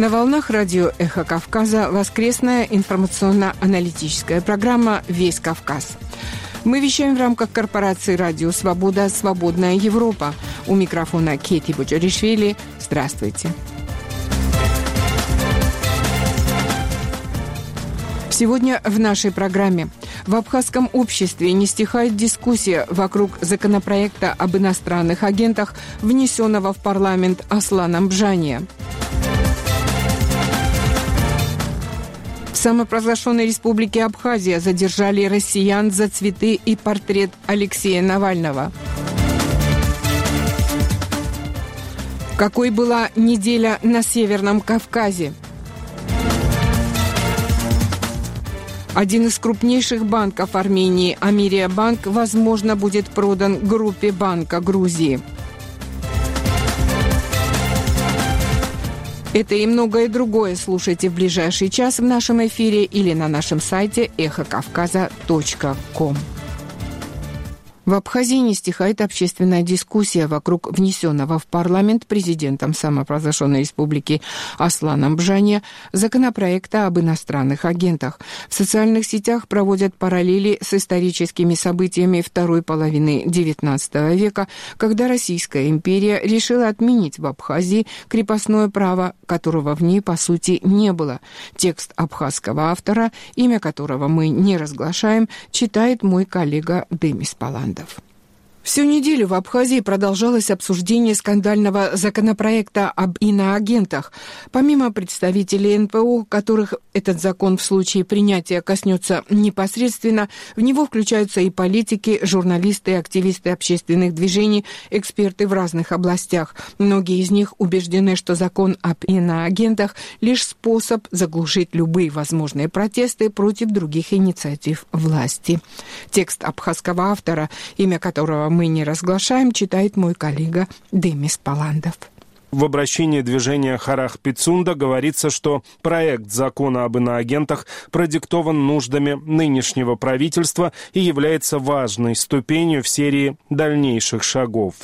На волнах радио «Эхо Кавказа» воскресная информационно-аналитическая программа «Весь Кавказ». Мы вещаем в рамках корпорации «Радио Свобода. Свободная Европа». У микрофона Кети Буджаришвили. Здравствуйте. Сегодня в нашей программе в абхазском обществе не стихает дискуссия вокруг законопроекта об иностранных агентах, внесенного в парламент Асланом Бжания – самопровозглашенной республике Абхазия задержали россиян за цветы и портрет Алексея Навального. Какой была неделя на Северном Кавказе? Один из крупнейших банков Армении, Амирия Банк, возможно, будет продан группе Банка Грузии – Это и многое другое слушайте в ближайший час в нашем эфире или на нашем сайте эхокавказа.ком. В Абхазии не стихает общественная дискуссия вокруг внесенного в парламент президентом самопровозглашенной республики Асланом Бжане законопроекта об иностранных агентах. В социальных сетях проводят параллели с историческими событиями второй половины XIX века, когда Российская империя решила отменить в Абхазии крепостное право, которого в ней, по сути, не было. Текст абхазского автора, имя которого мы не разглашаем, читает мой коллега Демис Паланда. процентов. Всю неделю в Абхазии продолжалось обсуждение скандального законопроекта об иноагентах. Помимо представителей НПО, которых этот закон в случае принятия коснется непосредственно, в него включаются и политики, журналисты, активисты общественных движений, эксперты в разных областях. Многие из них убеждены, что закон об иноагентах – лишь способ заглушить любые возможные протесты против других инициатив власти. Текст абхазского автора, имя которого мы не разглашаем, читает мой коллега Демис Паландов. В обращении движения Харах Пицунда говорится, что проект закона об иноагентах продиктован нуждами нынешнего правительства и является важной ступенью в серии дальнейших шагов.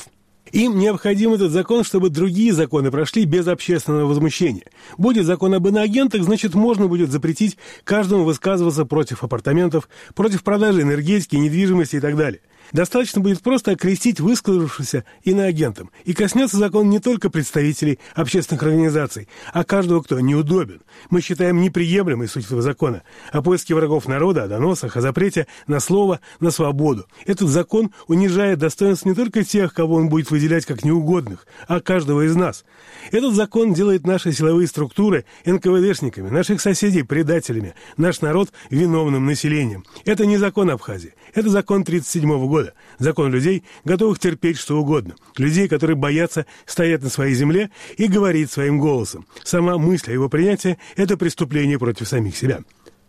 Им необходим этот закон, чтобы другие законы прошли без общественного возмущения. Будет закон об иноагентах, значит, можно будет запретить каждому высказываться против апартаментов, против продажи энергетики, недвижимости и так далее. Достаточно будет просто окрестить высказавшегося иноагентом, и коснется закон не только представителей общественных организаций, а каждого, кто неудобен. Мы считаем неприемлемой суть этого закона о поиске врагов народа, о доносах, о запрете на слово, на свободу. Этот закон унижает достоинство не только тех, кого он будет выделять как неугодных, а каждого из нас. Этот закон делает наши силовые структуры НКВДшниками, наших соседей предателями, наш народ виновным населением. Это не закон Абхазии, это закон 1937 года. Закон людей, готовых терпеть что угодно. Людей, которые боятся стоять на своей земле и говорить своим голосом. Сама мысль о его принятии – это преступление против самих себя.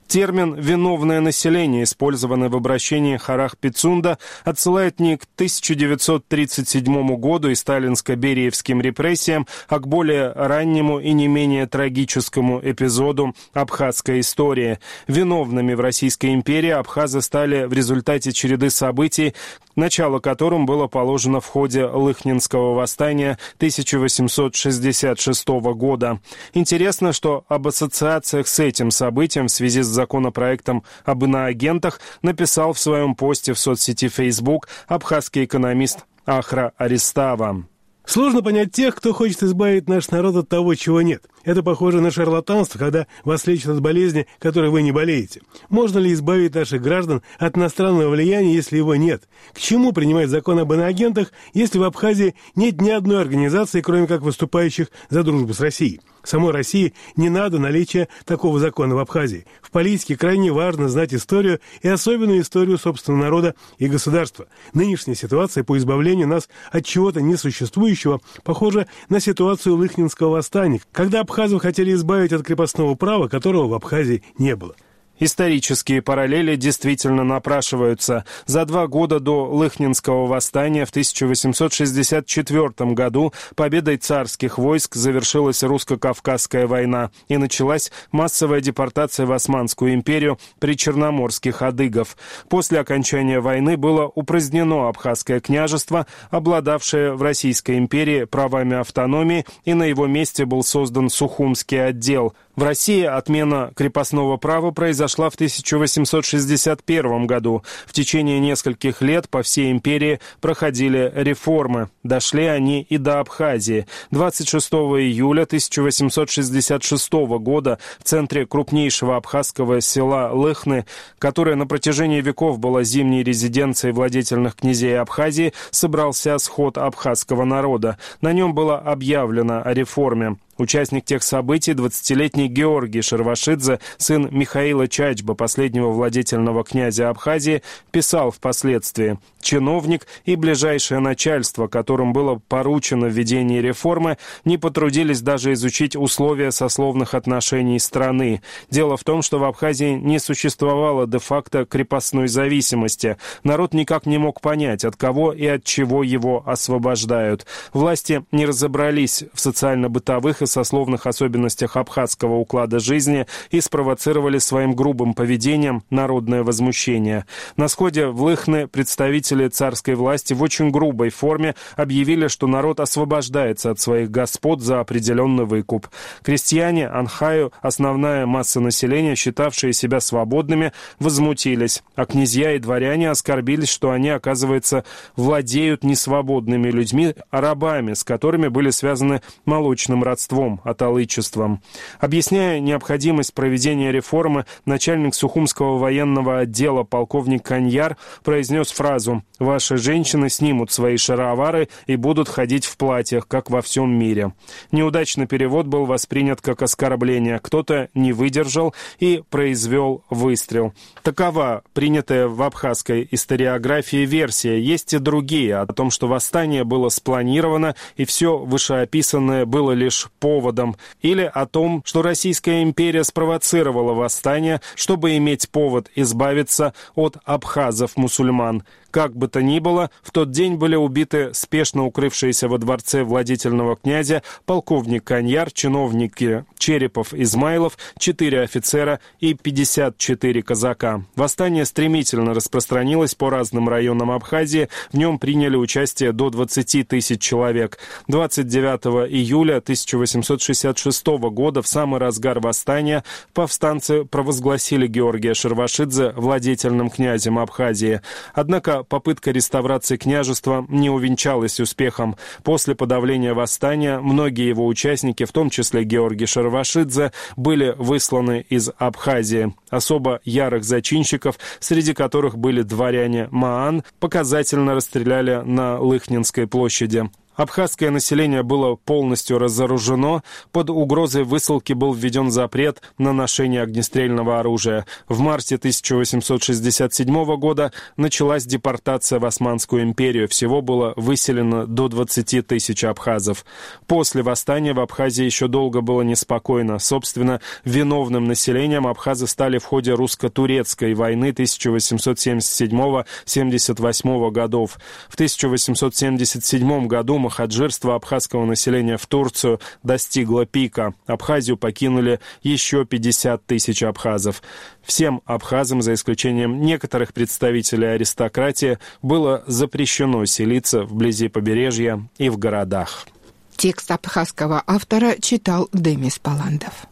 Термин «виновное население», использованный в обращении Харах Пицунда, отсылает не к 1937 году и сталинско-бериевским репрессиям, а к более раннему и не менее трагическому эпизоду абхазской истории. Виновными в Российской империи абхазы стали в результате череды событий, начало которым было положено в ходе Лыхнинского восстания 1866 года. Интересно, что об ассоциациях с этим событием в связи с законопроектом об иноагентах написал в своем посте в соцсети Facebook абхазский экономист Ахра Аристава. Сложно понять тех, кто хочет избавить наш народ от того, чего нет. Это похоже на шарлатанство, когда вас лечат от болезни, которой вы не болеете. Можно ли избавить наших граждан от иностранного влияния, если его нет? К чему принимать закон об иноагентах, если в Абхазии нет ни одной организации, кроме как выступающих за дружбу с Россией? Самой России не надо наличия такого закона в Абхазии. В политике крайне важно знать историю и особенную историю собственного народа и государства. Нынешняя ситуация по избавлению нас от чего-то несуществующего похожа на ситуацию Лыхнинского восстания, когда абхазов хотели избавить от крепостного права, которого в Абхазии не было. Исторические параллели действительно напрашиваются. За два года до Лыхнинского восстания в 1864 году победой царских войск завершилась русско-кавказская война и началась массовая депортация в Османскую империю причерноморских адыгов. После окончания войны было упразднено Абхазское княжество, обладавшее в Российской империи правами автономии, и на его месте был создан Сухумский отдел – в России отмена крепостного права произошла в 1861 году. В течение нескольких лет по всей империи проходили реформы. Дошли они и до Абхазии. 26 июля 1866 года в центре крупнейшего абхазского села Лыхны, которое на протяжении веков было зимней резиденцией владетельных князей Абхазии, собрался сход абхазского народа. На нем было объявлено о реформе. Участник тех событий, 20-летний Георгий Шервашидзе, сын Михаила Чачба, последнего владетельного князя Абхазии, писал впоследствии чиновник и ближайшее начальство, которым было поручено введение реформы, не потрудились даже изучить условия сословных отношений страны. Дело в том, что в Абхазии не существовало де-факто крепостной зависимости. Народ никак не мог понять, от кого и от чего его освобождают. Власти не разобрались в социально-бытовых и сословных особенностях абхазского уклада жизни и спровоцировали своим грубым поведением народное возмущение. На сходе в представители представители царской власти в очень грубой форме объявили, что народ освобождается от своих господ за определенный выкуп. Крестьяне Анхаю, основная масса населения, считавшие себя свободными, возмутились, а князья и дворяне оскорбились, что они, оказывается, владеют не свободными людьми, а рабами, с которыми были связаны молочным родством, аталычеством. Объясняя необходимость проведения реформы, начальник Сухумского военного отдела полковник Каньяр произнес фразу Ваши женщины снимут свои шаровары и будут ходить в платьях, как во всем мире. Неудачный перевод был воспринят как оскорбление. Кто-то не выдержал и произвел выстрел. Такова принятая в абхазской историографии версия. Есть и другие о том, что восстание было спланировано и все вышеописанное было лишь поводом. Или о том, что Российская империя спровоцировала восстание, чтобы иметь повод избавиться от абхазов-мусульман. Как бы то ни было, в тот день были убиты спешно укрывшиеся во дворце владетельного князя полковник Каньяр, чиновники Черепов, Измайлов, четыре офицера и 54 казака. Восстание стремительно распространилось по разным районам Абхазии, в нем приняли участие до 20 тысяч человек. 29 июля 1866 года, в самый разгар восстания, повстанцы провозгласили Георгия Шервашидзе владетельным князем Абхазии. Однако попытка реставрации княжества не увенчалась успехом. После подавления восстания многие его участники, в том числе Георгий Шарвашидзе, были высланы из Абхазии. Особо ярых зачинщиков, среди которых были дворяне Маан, показательно расстреляли на Лыхнинской площади. Абхазское население было полностью разоружено, под угрозой высылки был введен запрет на ношение огнестрельного оружия. В марте 1867 года началась депортация в Османскую империю. Всего было выселено до 20 тысяч абхазов. После восстания в Абхазии еще долго было неспокойно. Собственно, виновным населением абхазы стали в ходе русско-турецкой войны 1877-78 годов. В 1877 году махаджирство абхазского населения в Турцию достигло пика. Абхазию покинули еще 50 тысяч абхазов. Всем абхазам, за исключением некоторых представителей аристократии, было запрещено селиться вблизи побережья и в городах. Текст абхазского автора читал Демис Паландов.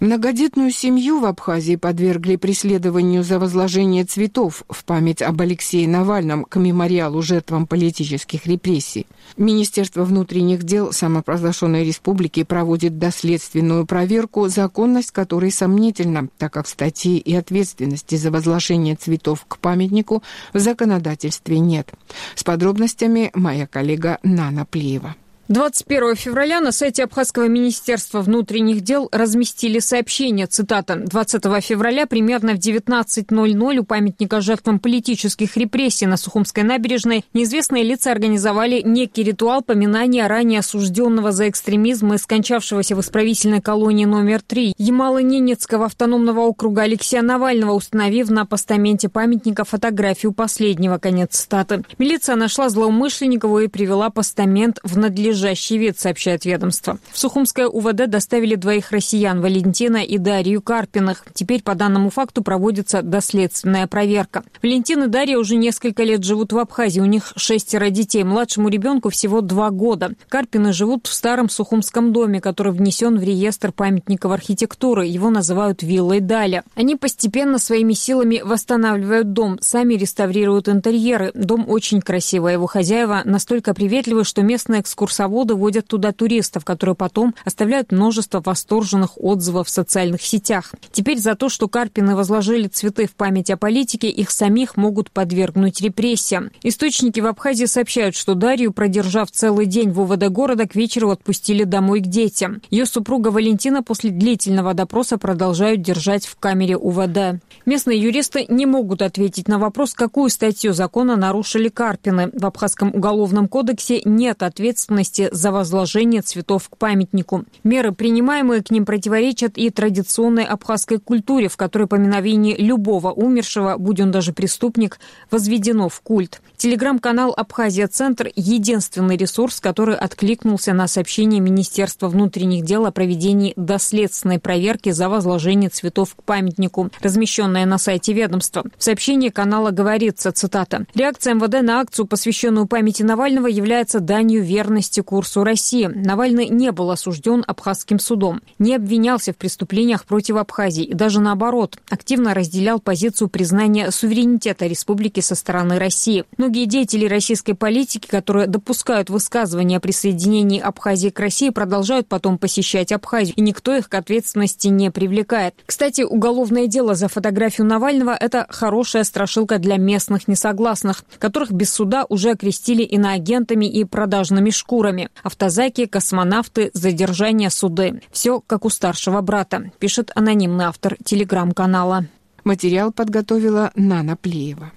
Многодетную семью в Абхазии подвергли преследованию за возложение цветов в память об Алексее Навальном к мемориалу жертвам политических репрессий. Министерство внутренних дел самопровозглашенной республики проводит доследственную проверку, законность которой сомнительна, так как статьи и ответственности за возложение цветов к памятнику в законодательстве нет. С подробностями моя коллега Нана Плеева. 21 февраля на сайте Абхазского министерства внутренних дел разместили сообщение, цитата, «20 февраля примерно в 19.00 у памятника жертвам политических репрессий на Сухумской набережной неизвестные лица организовали некий ритуал поминания ранее осужденного за экстремизм и скончавшегося в исправительной колонии номер 3 Ямало-Ненецкого автономного округа Алексея Навального, установив на постаменте памятника фотографию последнего». Конец цитаты. Милиция нашла злоумышленников и привела постамент в надлежащее надлежащий вид, сообщает ведомство. В Сухумское УВД доставили двоих россиян, Валентина и Дарью Карпиных. Теперь по данному факту проводится доследственная проверка. Валентин и Дарья уже несколько лет живут в Абхазии. У них шестеро детей. Младшему ребенку всего два года. Карпины живут в старом Сухумском доме, который внесен в реестр памятников архитектуры. Его называют виллой Даля. Они постепенно своими силами восстанавливают дом, сами реставрируют интерьеры. Дом очень красивый. Его хозяева настолько приветливы, что местные экскурсоводы экскурсоводы водят туда туристов, которые потом оставляют множество восторженных отзывов в социальных сетях. Теперь за то, что Карпины возложили цветы в память о политике, их самих могут подвергнуть репрессиям. Источники в Абхазии сообщают, что Дарью, продержав целый день в УВД города, к вечеру отпустили домой к детям. Ее супруга Валентина после длительного допроса продолжают держать в камере УВД. Местные юристы не могут ответить на вопрос, какую статью закона нарушили Карпины. В Абхазском уголовном кодексе нет ответственности ответственности за возложение цветов к памятнику. Меры, принимаемые к ним, противоречат и традиционной абхазской культуре, в которой поминовение любого умершего, будь он даже преступник, возведено в культ. Телеграм-канал «Абхазия-центр» – единственный ресурс, который откликнулся на сообщение Министерства внутренних дел о проведении доследственной проверки за возложение цветов к памятнику, размещенное на сайте ведомства. В сообщении канала говорится, цитата, «Реакция МВД на акцию, посвященную памяти Навального, является данью верности курсу России. Навальный не был осужден Абхазским судом, не обвинялся в преступлениях против Абхазии и даже наоборот, активно разделял позицию признания суверенитета республики со стороны России. Многие деятели российской политики, которые допускают высказывания о присоединении Абхазии к России, продолжают потом посещать Абхазию, и никто их к ответственности не привлекает. Кстати, уголовное дело за фотографию Навального – это хорошая страшилка для местных несогласных, которых без суда уже окрестили иноагентами и продажными шкурами программе. Автозаки, космонавты, задержание, суды. Все как у старшего брата, пишет анонимный автор телеграм-канала. Материал подготовила Нана Плеева.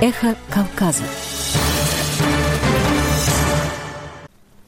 Эхо Кавказа.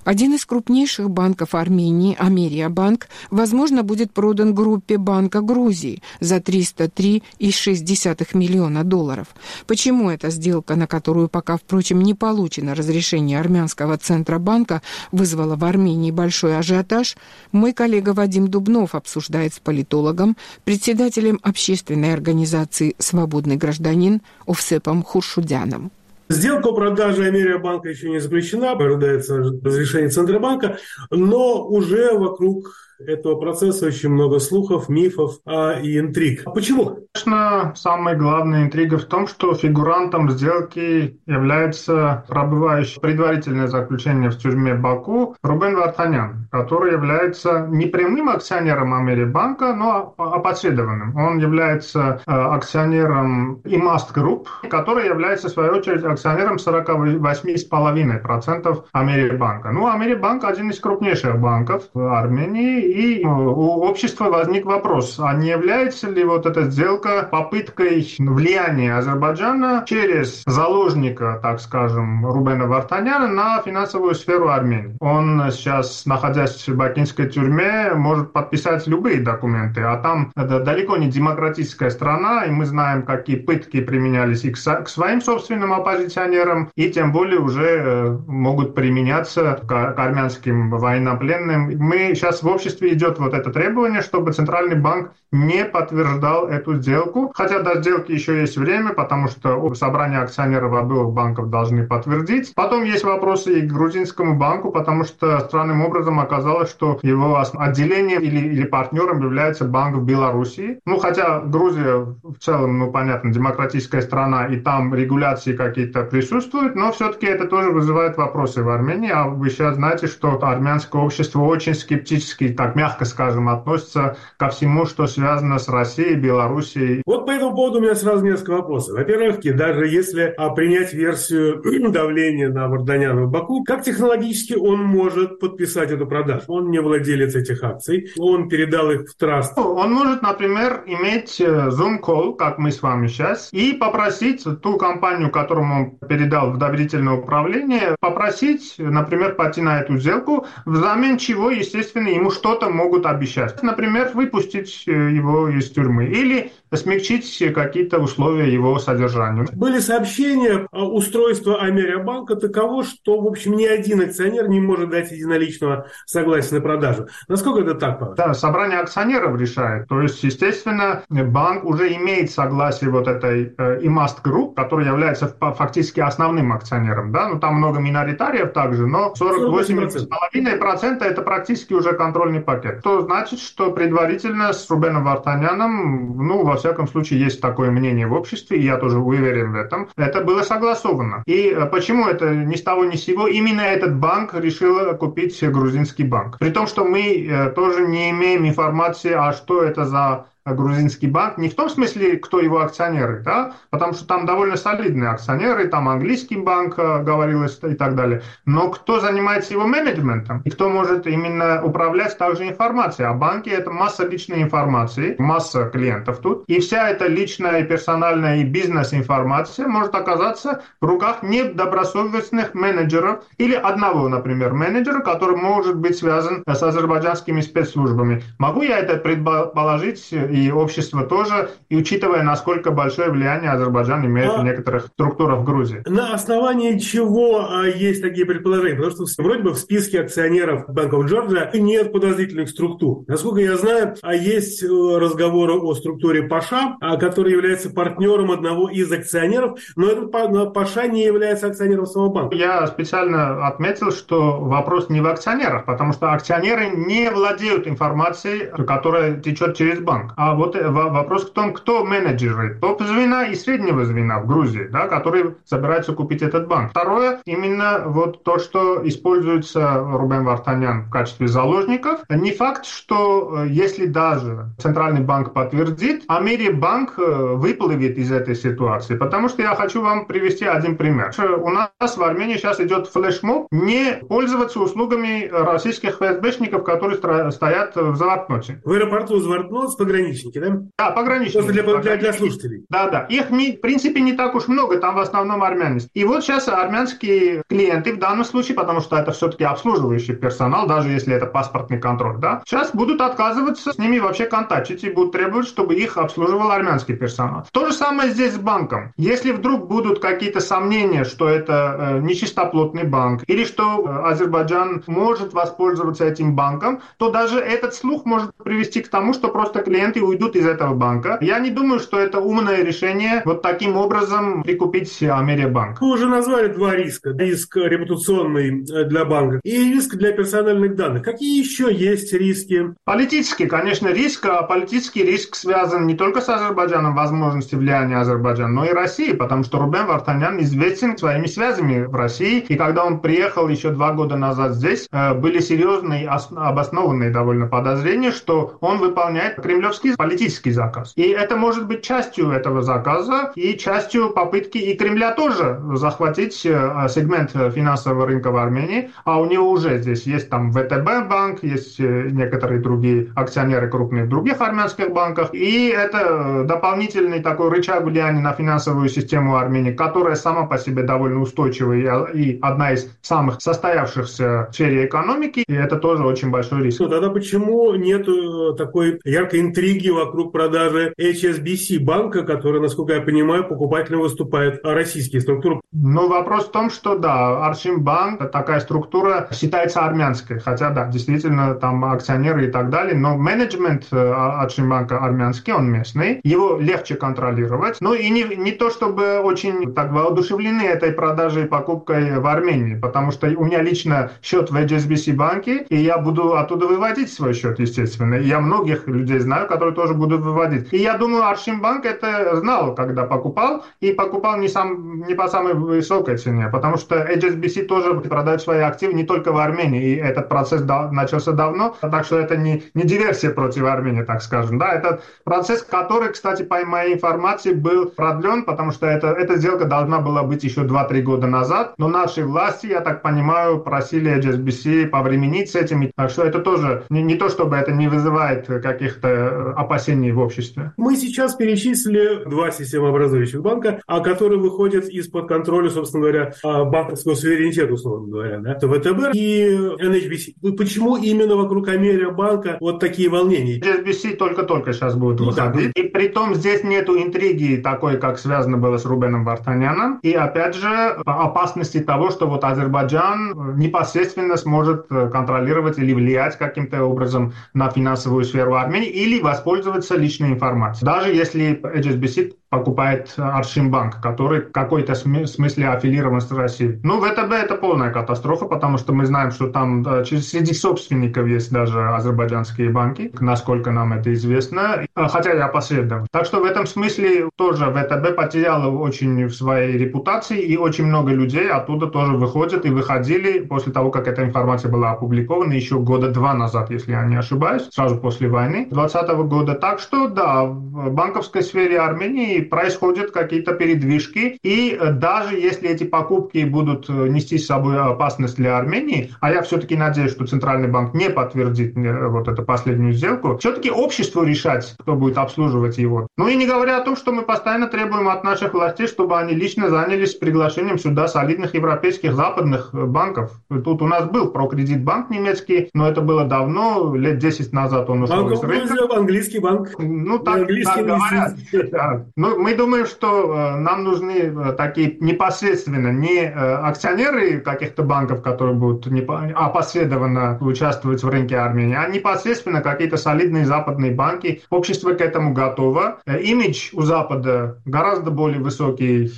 Один из крупнейших банков Армении, Америабанк, возможно, будет продан группе Банка Грузии за 303,6 миллиона долларов. Почему эта сделка, на которую пока, впрочем, не получено разрешение армянского Центробанка, вызвала в Армении большой ажиотаж, мой коллега Вадим Дубнов обсуждает с политологом, председателем общественной организации «Свободный гражданин» Овсепом Хуршудяном. Сделка о продаже Америабанка еще не заключена, ожидается разрешение Центробанка, но уже вокруг этого процесса очень много слухов, мифов а, и интриг. А почему? Конечно, самая главная интрига в том, что фигурантом сделки является пробывающий предварительное заключение в тюрьме Баку Рубен Вартанян, который является не прямым акционером Америбанка, но опосредованным. Он является э, акционером Imast Group, который является, в свою очередь, акционером 48,5% Америбанка. Ну, Америбанк один из крупнейших банков в Армении, и э, у общества возник вопрос, а не является ли вот эта сделка попыткой влияния Азербайджана через заложника, так скажем, Рубена Вартаняна на финансовую сферу Армении? Он сейчас, находясь в бакинской тюрьме, может подписать любые документы, а там это далеко не демократическая страна, и мы знаем, какие пытки применялись и к своим собственным оппозиционерам, и тем более уже э, могут применяться к армянским военнопленным. Мы сейчас в обществе обществе идет вот это требование, чтобы Центральный банк не подтверждал эту сделку. Хотя до сделки еще есть время, потому что собрание акционеров обоих банков должны подтвердить. Потом есть вопросы и к грузинскому банку, потому что странным образом оказалось, что его отделением или, или партнером является банк в Белоруссии. Ну, хотя Грузия в целом, ну, понятно, демократическая страна, и там регуляции какие-то присутствуют, но все-таки это тоже вызывает вопросы в Армении. А вы сейчас знаете, что армянское общество очень скептически так так мягко скажем, относится ко всему, что связано с Россией, Белоруссией. Вот по этому поводу у меня сразу несколько вопросов. Во-первых, даже если а, принять версию давления на Варданяна в Баку, как технологически он может подписать эту продажу? Он не владелец этих акций, он передал их в траст. Ну, он может, например, иметь э, Zoom-call, как мы с вами сейчас, и попросить ту компанию, которому он передал в доверительное управление, попросить, например, пойти на эту сделку, взамен чего, естественно, ему что-то могут обещать. Например, выпустить э, его из тюрьмы или смягчить какие-то условия его содержания. Были сообщения, а, устройства Америабанка таково, что, в общем, ни один акционер не может дать единоличного согласия на продажу. Насколько это так? Да, собрание акционеров решает. То есть, естественно, банк уже имеет согласие вот этой Imast Group, который является фактически основным акционером. Да? Ну, там много миноритариев также, но 48,5% это практически уже контрольный пакет. То значит, что предварительно с Рубеном Вартаняном, ну, во всяком случае, есть такое мнение в обществе, и я тоже уверен в этом, это было согласовано. И э, почему это ни с того ни с сего именно этот банк решил купить грузинский банк? При том, что мы э, тоже не имеем информации, а что это за грузинский банк, не в том смысле, кто его акционеры, да, потому что там довольно солидные акционеры, там английский банк э, говорилось и так далее, но кто занимается его менеджментом и кто может именно управлять также информацией. А банки это масса личной информации, масса клиентов тут, и вся эта личная, персональная и бизнес-информация может оказаться в руках недобросовестных менеджеров или одного, например, менеджера, который может быть связан с азербайджанскими спецслужбами. Могу я это предположить и общество тоже, и учитывая, насколько большое влияние Азербайджан имеет а... в некоторых структурах Грузии. На основании чего а, есть такие предположения? Потому что вроде бы в списке акционеров Банков Джорджия нет подозрительных структур. Насколько я знаю, а есть э, разговоры о структуре Паша, а, который является партнером одного из акционеров, но этот Паша не является акционером самого банка. Я специально отметил, что вопрос не в акционерах, потому что акционеры не владеют информацией, которая течет через банк. А вот э, вопрос в том, кто менеджеры топ-звена и среднего звена в Грузии, да, которые собираются купить этот банк. Второе, именно вот то, что используется Рубен Вартанян в качестве заложников. Не факт, что э, если даже Центральный банк подтвердит, Америбанк э, выплывет из этой ситуации. Потому что я хочу вам привести один пример. У нас в Армении сейчас идет флешмоб не пользоваться услугами российских ФСБшников, которые стоят в Завартноте. В аэропорту Завартнот пограничники пограничники, да? Да, пограничники. Просто для, для, для слушателей. Да, да. Их, не, в принципе, не так уж много, там в основном армяне. И вот сейчас армянские клиенты в данном случае, потому что это все-таки обслуживающий персонал, даже если это паспортный контроль, да, сейчас будут отказываться с ними вообще контактить и будут требовать, чтобы их обслуживал армянский персонал. То же самое здесь с банком. Если вдруг будут какие-то сомнения, что это э, нечистоплотный банк, или что э, Азербайджан может воспользоваться этим банком, то даже этот слух может привести к тому, что просто клиент клиенты уйдут из этого банка. Я не думаю, что это умное решение вот таким образом прикупить Америбанк. Вы уже назвали два риска. Риск репутационный э, для банка и риск для персональных данных. Какие еще есть риски? Политический, конечно, риск. А политический риск связан не только с Азербайджаном, возможностью влияния Азербайджана, но и России, потому что Рубен Вартанян известен своими связями в России. И когда он приехал еще два года назад здесь, э, были серьезные, обоснованные довольно подозрения, что он выполняет кремлевские политический, политический заказ. И это может быть частью этого заказа и частью попытки и Кремля тоже захватить э, сегмент финансового рынка в Армении. А у него уже здесь есть там ВТБ банк, есть э, некоторые другие акционеры крупные в других армянских банках. И это дополнительный такой рычаг влияния на финансовую систему Армении, которая сама по себе довольно устойчивая и одна из самых состоявшихся в сфере экономики. И это тоже очень большой риск. Ну, тогда почему нет э, такой яркой интриги интриги вокруг продажи HSBC банка, который, насколько я понимаю, покупателем выступает российские структуры. Ну, вопрос в том, что да, Аршимбанк, такая структура считается армянской, хотя да, действительно там акционеры и так далее, но менеджмент э, Аршимбанка армянский, он местный, его легче контролировать. Ну и не, не то, чтобы очень так воодушевлены этой продажей и покупкой в Армении, потому что у меня лично счет в HSBC банке, и я буду оттуда выводить свой счет, естественно. Я многих людей знаю, которые которые тоже будут выводить. И я думаю, Аршимбанк это знал, когда покупал, и покупал не, сам, не по самой высокой цене, потому что HSBC тоже продает свои активы не только в Армении, и этот процесс да, начался давно, так что это не, не диверсия против Армении, так скажем. Да, это процесс, который, кстати, по моей информации, был продлен, потому что это, эта сделка должна была быть еще 2-3 года назад, но наши власти, я так понимаю, просили HSBC повременить с этим, так что это тоже не, не то, чтобы это не вызывает каких-то опасений в обществе. Мы сейчас перечислили два системообразующих банка, а которые выходят из-под контроля, собственно говоря, а, банковского суверенитета, условно говоря, да? это ВТБ и NHBC. Почему именно вокруг Америя банка вот такие волнения? HSBC только-только сейчас будет ну, выходить. Да. И при том здесь нету интриги такой, как связано было с Рубеном Вартаняном. И опять же, опасности того, что вот Азербайджан непосредственно сможет контролировать или влиять каким-то образом на финансовую сферу Армении или воспользоваться личной информацией. Даже если HSBC покупает Аршимбанк, который в какой-то смысле аффилирован с Россией. Ну, ВТБ это полная катастрофа, потому что мы знаем, что там среди собственников есть даже азербайджанские банки, насколько нам это известно, хотя я посредом. Так что в этом смысле тоже ВТБ потеряла очень в своей репутации, и очень много людей оттуда тоже выходят и выходили после того, как эта информация была опубликована еще года два назад, если я не ошибаюсь, сразу после войны 2020 года. Так что да, в банковской сфере Армении происходят какие-то передвижки, и э, даже если эти покупки будут э, нести с собой опасность для Армении, а я все-таки надеюсь, что Центральный банк не подтвердит э, вот эту последнюю сделку, все-таки обществу решать, кто будет обслуживать его. Ну и не говоря о том, что мы постоянно требуем от наших властей, чтобы они лично занялись приглашением сюда солидных европейских западных банков. Тут у нас был прокредитбанк немецкий, но это было давно, лет 10 назад он ушел из рынка. Английский банк. Ну, так, так говорят. Ну, мы думаем, что э, нам нужны э, такие непосредственно не э, акционеры каких-то банков, которые будут опосредованно участвовать в рынке Армении, а непосредственно какие-то солидные западные банки. Общество к этому готово. Имидж у Запада гораздо более высокий,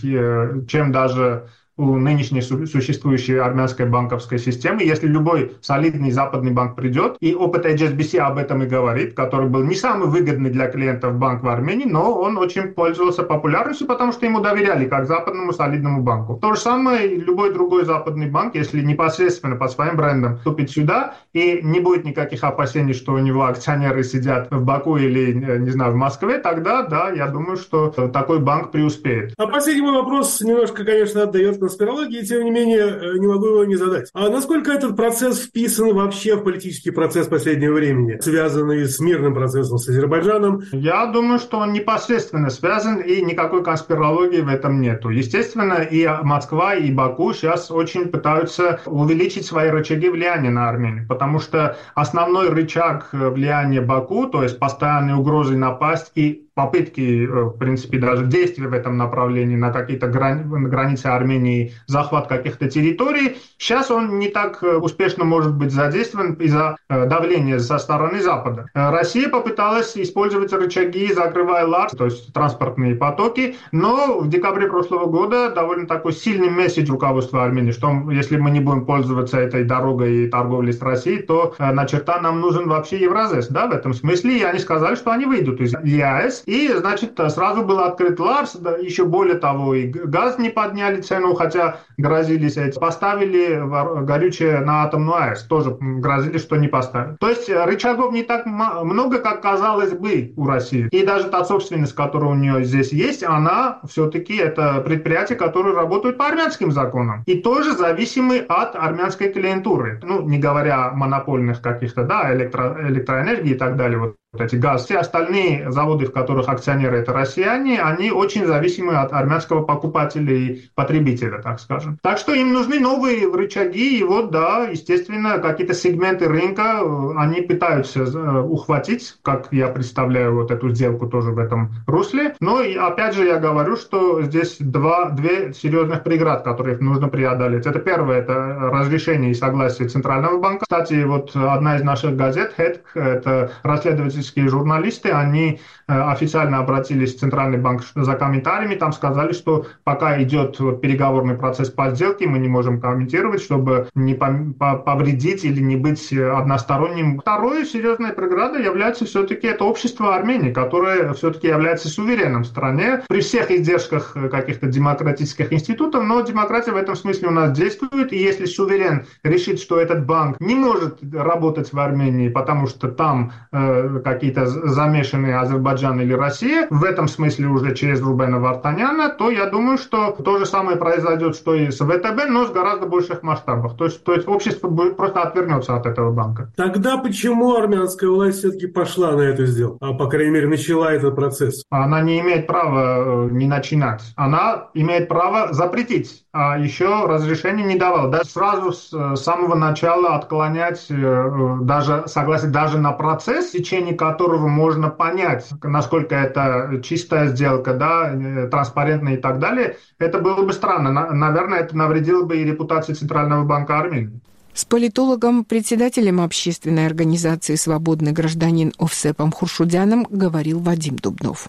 чем даже у нынешней существующей армянской банковской системы. Если любой солидный западный банк придет, и опыт HSBC об этом и говорит, который был не самый выгодный для клиентов банк в Армении, но он очень пользовался популярностью, потому что ему доверяли, как западному солидному банку. То же самое любой другой западный банк, если непосредственно по своим брендам вступит сюда, и не будет никаких опасений, что у него акционеры сидят в Баку или, не знаю, в Москве, тогда, да, я думаю, что такой банк преуспеет. А последний мой вопрос немножко, конечно, отдает конспирологии, тем не менее, э, не могу его не задать. А насколько этот процесс вписан вообще в политический процесс последнего времени, связанный с мирным процессом с Азербайджаном? Я думаю, что он непосредственно связан, и никакой конспирологии в этом нету. Естественно, и Москва, и Баку сейчас очень пытаются увеличить свои рычаги влияния на Армению, потому что основной рычаг влияния Баку, то есть постоянные угрозы напасть и попытки, э, в принципе, даже действия в этом направлении на какие-то грани, границы Армении, захват каких-то территорий, сейчас он не так э, успешно может быть задействован из-за э, давления со стороны Запада. Россия попыталась использовать рычаги, закрывая ЛАРС, то есть транспортные потоки, но в декабре прошлого года довольно такой сильный месседж руководства Армении, что если мы не будем пользоваться этой дорогой и торговлей с Россией, то на черта нам нужен вообще Евразес, да, в этом смысле, и они сказали, что они выйдут из ЕАЭС, и, значит, сразу был открыт Ларс, да, еще более того, и газ не подняли цену, хотя грозились эти. Поставили горючее на атомную АЭС, тоже грозили, что не поставят. То есть рычагов не так много, как казалось бы у России. И даже та собственность, которая у нее здесь есть, она все-таки это предприятия, которые работают по армянским законам. И тоже зависимы от армянской клиентуры. Ну, не говоря о монопольных каких-то, да, электро, электроэнергии и так далее. Вот эти газ. Все остальные заводы, в которых акционеры это россияне, они очень зависимы от армянского покупателя и потребителя, так скажем. Так что им нужны новые рычаги, и вот, да, естественно, какие-то сегменты рынка э, они пытаются э, ухватить, как я представляю вот эту сделку тоже в этом русле. Но, и опять же, я говорю, что здесь два, две серьезных преград, которые нужно преодолеть. Это первое, это разрешение и согласие Центрального банка. Кстати, вот одна из наших газет, HEDC, это расследователь исследовательские журналисты, они официально обратились в Центральный банк за комментариями, там сказали, что пока идет переговорный процесс по сделке, мы не можем комментировать, чтобы не повредить или не быть односторонним. Второй серьезной преградой является все-таки это общество Армении, которое все-таки является суверенным в стране при всех издержках каких-то демократических институтов, но демократия в этом смысле у нас действует, и если суверен решит, что этот банк не может работать в Армении, потому что там э, какие-то замешанные Азербайджан или Россия, в этом смысле уже через Рубена Вартаняна, то я думаю, что то же самое произойдет, что и с ВТБ, но с гораздо больших масштабах. То есть, то есть общество будет просто отвернется от этого банка. Тогда почему армянская власть все-таки пошла на эту сделку, а по крайней мере начала этот процесс? Она не имеет права э, не начинать. Она имеет право запретить, а еще разрешение не давала. Да, сразу с э, самого начала отклонять э, даже согласие даже на процесс, в течение которого можно понять, насколько это чистая сделка, да, транспарентная и так далее, это было бы странно. Наверное, это навредило бы и репутации Центрального банка Армении. С политологом, председателем общественной организации «Свободный гражданин» Овсепом Хуршудяном говорил Вадим Дубнов.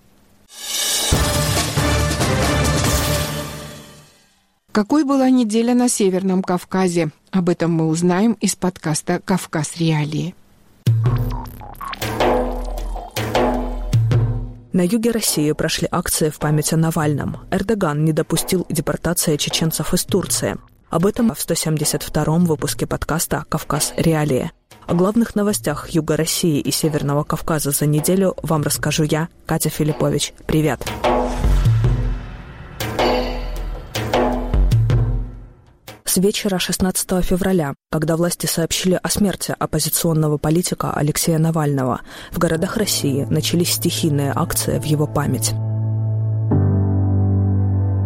Какой была неделя на Северном Кавказе? Об этом мы узнаем из подкаста «Кавказ. Реалии». На юге России прошли акции в память о Навальном. Эрдоган не допустил депортации чеченцев из Турции. Об этом в 172-м выпуске подкаста «Кавказ. Реалии». О главных новостях Юга России и Северного Кавказа за неделю вам расскажу я, Катя Филиппович. Привет! С вечера 16 февраля, когда власти сообщили о смерти оппозиционного политика Алексея Навального, в городах России начались стихийные акции в его память.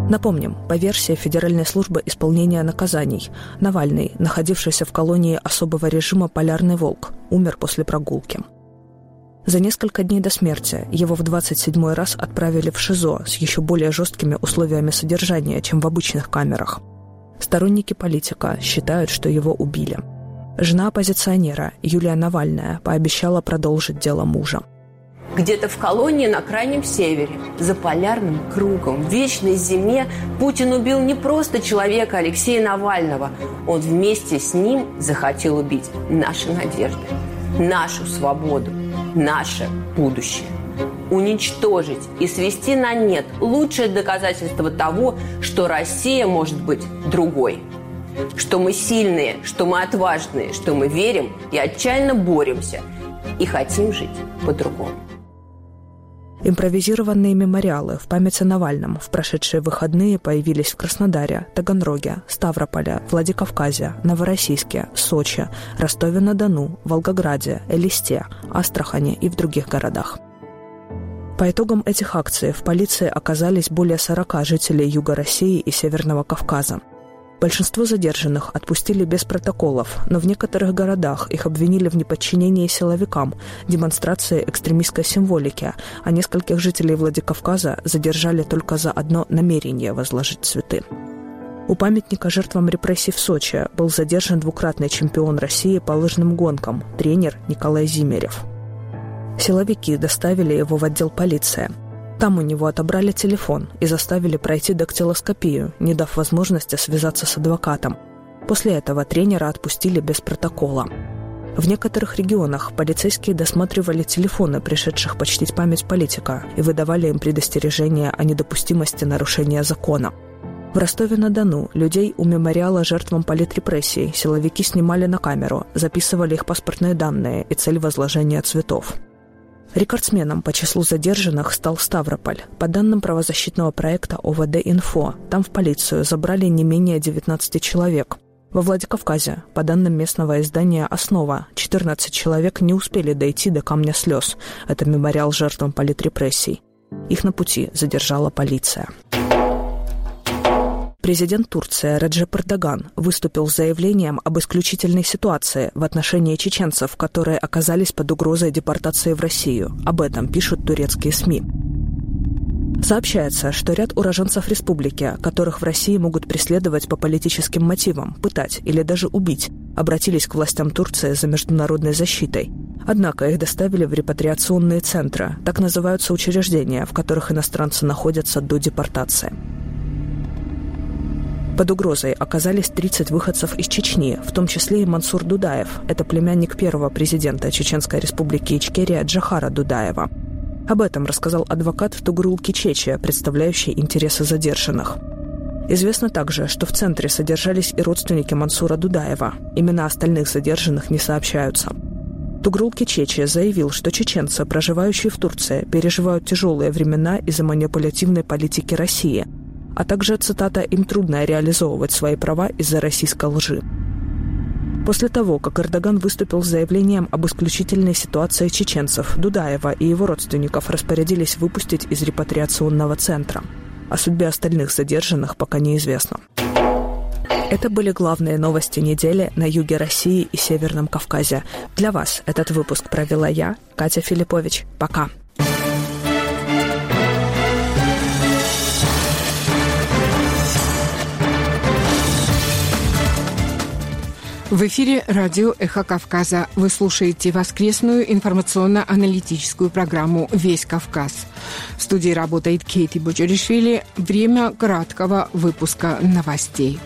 Напомним, по версии Федеральной службы исполнения наказаний, Навальный, находившийся в колонии особого режима «Полярный волк», умер после прогулки. За несколько дней до смерти его в 27-й раз отправили в ШИЗО с еще более жесткими условиями содержания, чем в обычных камерах. Сторонники политика считают, что его убили. Жена оппозиционера Юлия Навальная пообещала продолжить дело мужа – где-то в колонии на крайнем севере, за полярным кругом, в вечной зиме Путин убил не просто человека Алексея Навального. Он вместе с ним захотел убить наши надежды, нашу свободу, наше будущее. Уничтожить и свести на нет лучшее доказательство того, что Россия может быть другой. Что мы сильные, что мы отважные, что мы верим и отчаянно боремся и хотим жить по-другому. Импровизированные мемориалы в память о Навальном в прошедшие выходные появились в Краснодаре, Таганроге, Ставрополе, Владикавказе, Новороссийске, Сочи, Ростове-на-Дону, Волгограде, Элисте, Астрахани и в других городах. По итогам этих акций в полиции оказались более 40 жителей Юга России и Северного Кавказа – Большинство задержанных отпустили без протоколов, но в некоторых городах их обвинили в неподчинении силовикам, демонстрации экстремистской символики, а нескольких жителей Владикавказа задержали только за одно намерение возложить цветы. У памятника жертвам репрессий в Сочи был задержан двукратный чемпион России по лыжным гонкам, тренер Николай Зимерев. Силовики доставили его в отдел полиции – там у него отобрали телефон и заставили пройти дактилоскопию, не дав возможности связаться с адвокатом. После этого тренера отпустили без протокола. В некоторых регионах полицейские досматривали телефоны пришедших почтить память политика и выдавали им предостережения о недопустимости нарушения закона. В Ростове-на-Дону людей у мемориала жертвам политрепрессий силовики снимали на камеру, записывали их паспортные данные и цель возложения цветов. Рекордсменом по числу задержанных стал Ставрополь. По данным правозащитного проекта ОВД-Инфо, там в полицию забрали не менее 19 человек. Во Владикавказе, по данным местного издания «Основа», 14 человек не успели дойти до камня слез. Это мемориал жертвам политрепрессий. Их на пути задержала полиция. Президент Турции Реджеп Эрдоган выступил с заявлением об исключительной ситуации в отношении чеченцев, которые оказались под угрозой депортации в Россию. Об этом пишут турецкие СМИ. Сообщается, что ряд уроженцев республики, которых в России могут преследовать по политическим мотивам, пытать или даже убить, обратились к властям Турции за международной защитой. Однако их доставили в репатриационные центры, так называются учреждения, в которых иностранцы находятся до депортации. Под угрозой оказались 30 выходцев из Чечни, в том числе и Мансур Дудаев. Это племянник первого президента Чеченской республики Ичкерия Джахара Дудаева. Об этом рассказал адвокат Тугрул Кичечия, представляющий интересы задержанных. Известно также, что в центре содержались и родственники Мансура Дудаева. Имена остальных задержанных не сообщаются. Тугрул Кичечия заявил, что чеченцы, проживающие в Турции, переживают тяжелые времена из-за манипулятивной политики России – а также, цитата, «им трудно реализовывать свои права из-за российской лжи». После того, как Эрдоган выступил с заявлением об исключительной ситуации чеченцев, Дудаева и его родственников распорядились выпустить из репатриационного центра. О судьбе остальных задержанных пока неизвестно. Это были главные новости недели на юге России и Северном Кавказе. Для вас этот выпуск провела я, Катя Филиппович. Пока. В эфире радио «Эхо Кавказа». Вы слушаете воскресную информационно-аналитическую программу «Весь Кавказ». В студии работает Кейти Бочеришвили. Время краткого выпуска новостей.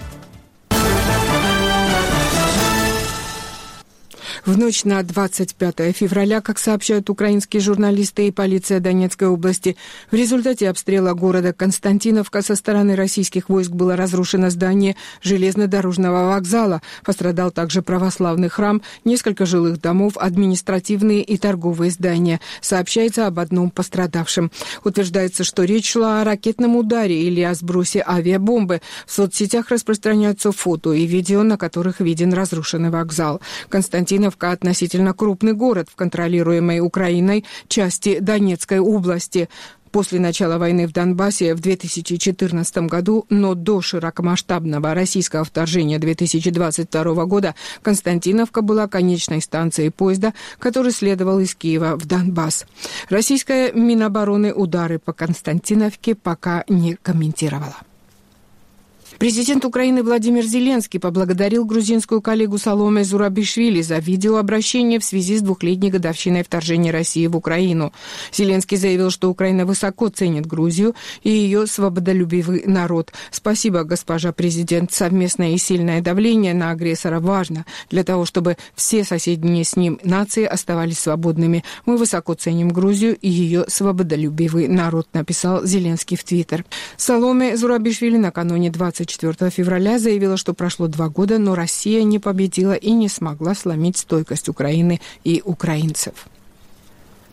В ночь на 25 февраля, как сообщают украинские журналисты и полиция Донецкой области, в результате обстрела города Константиновка со стороны российских войск было разрушено здание железнодорожного вокзала. Пострадал также православный храм, несколько жилых домов, административные и торговые здания. Сообщается об одном пострадавшем. Утверждается, что речь шла о ракетном ударе или о сбросе авиабомбы. В соцсетях распространяются фото и видео, на которых виден разрушенный вокзал. Константинов Авдеевка относительно крупный город в контролируемой Украиной части Донецкой области. После начала войны в Донбассе в 2014 году, но до широкомасштабного российского вторжения 2022 года, Константиновка была конечной станцией поезда, который следовал из Киева в Донбасс. Российская Минобороны удары по Константиновке пока не комментировала. Президент Украины Владимир Зеленский поблагодарил грузинскую коллегу Саломе Зурабишвили за видеообращение в связи с двухлетней годовщиной вторжения России в Украину. Зеленский заявил, что Украина высоко ценит Грузию и ее свободолюбивый народ. Спасибо, госпожа президент. Совместное и сильное давление на агрессора важно для того, чтобы все соседние с ним нации оставались свободными. Мы высоко ценим Грузию и ее свободолюбивый народ, написал Зеленский в Твиттер. Саломе Зурабишвили накануне 20 24 февраля заявила, что прошло два года, но Россия не победила и не смогла сломить стойкость Украины и украинцев.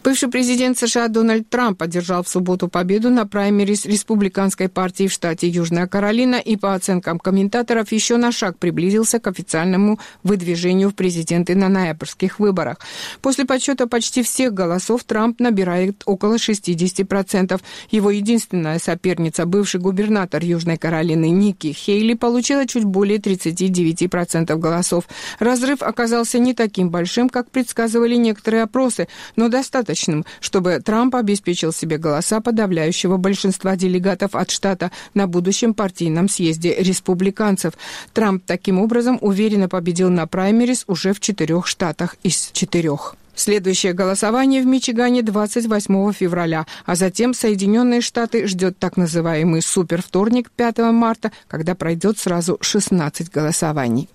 Бывший президент США Дональд Трамп одержал в субботу победу на праймерис республиканской партии в штате Южная Каролина и, по оценкам комментаторов, еще на шаг приблизился к официальному выдвижению в президенты на ноябрьских выборах. После подсчета почти всех голосов Трамп набирает около 60%. Его единственная соперница, бывший губернатор Южной Каролины Ники Хейли, получила чуть более 39% голосов. Разрыв оказался не таким большим, как предсказывали некоторые опросы, но достаточно достаточным, чтобы Трамп обеспечил себе голоса подавляющего большинства делегатов от штата на будущем партийном съезде республиканцев. Трамп таким образом уверенно победил на праймерис уже в четырех штатах из четырех. Следующее голосование в Мичигане 28 февраля, а затем Соединенные Штаты ждет так называемый супервторник 5 марта, когда пройдет сразу 16 голосований.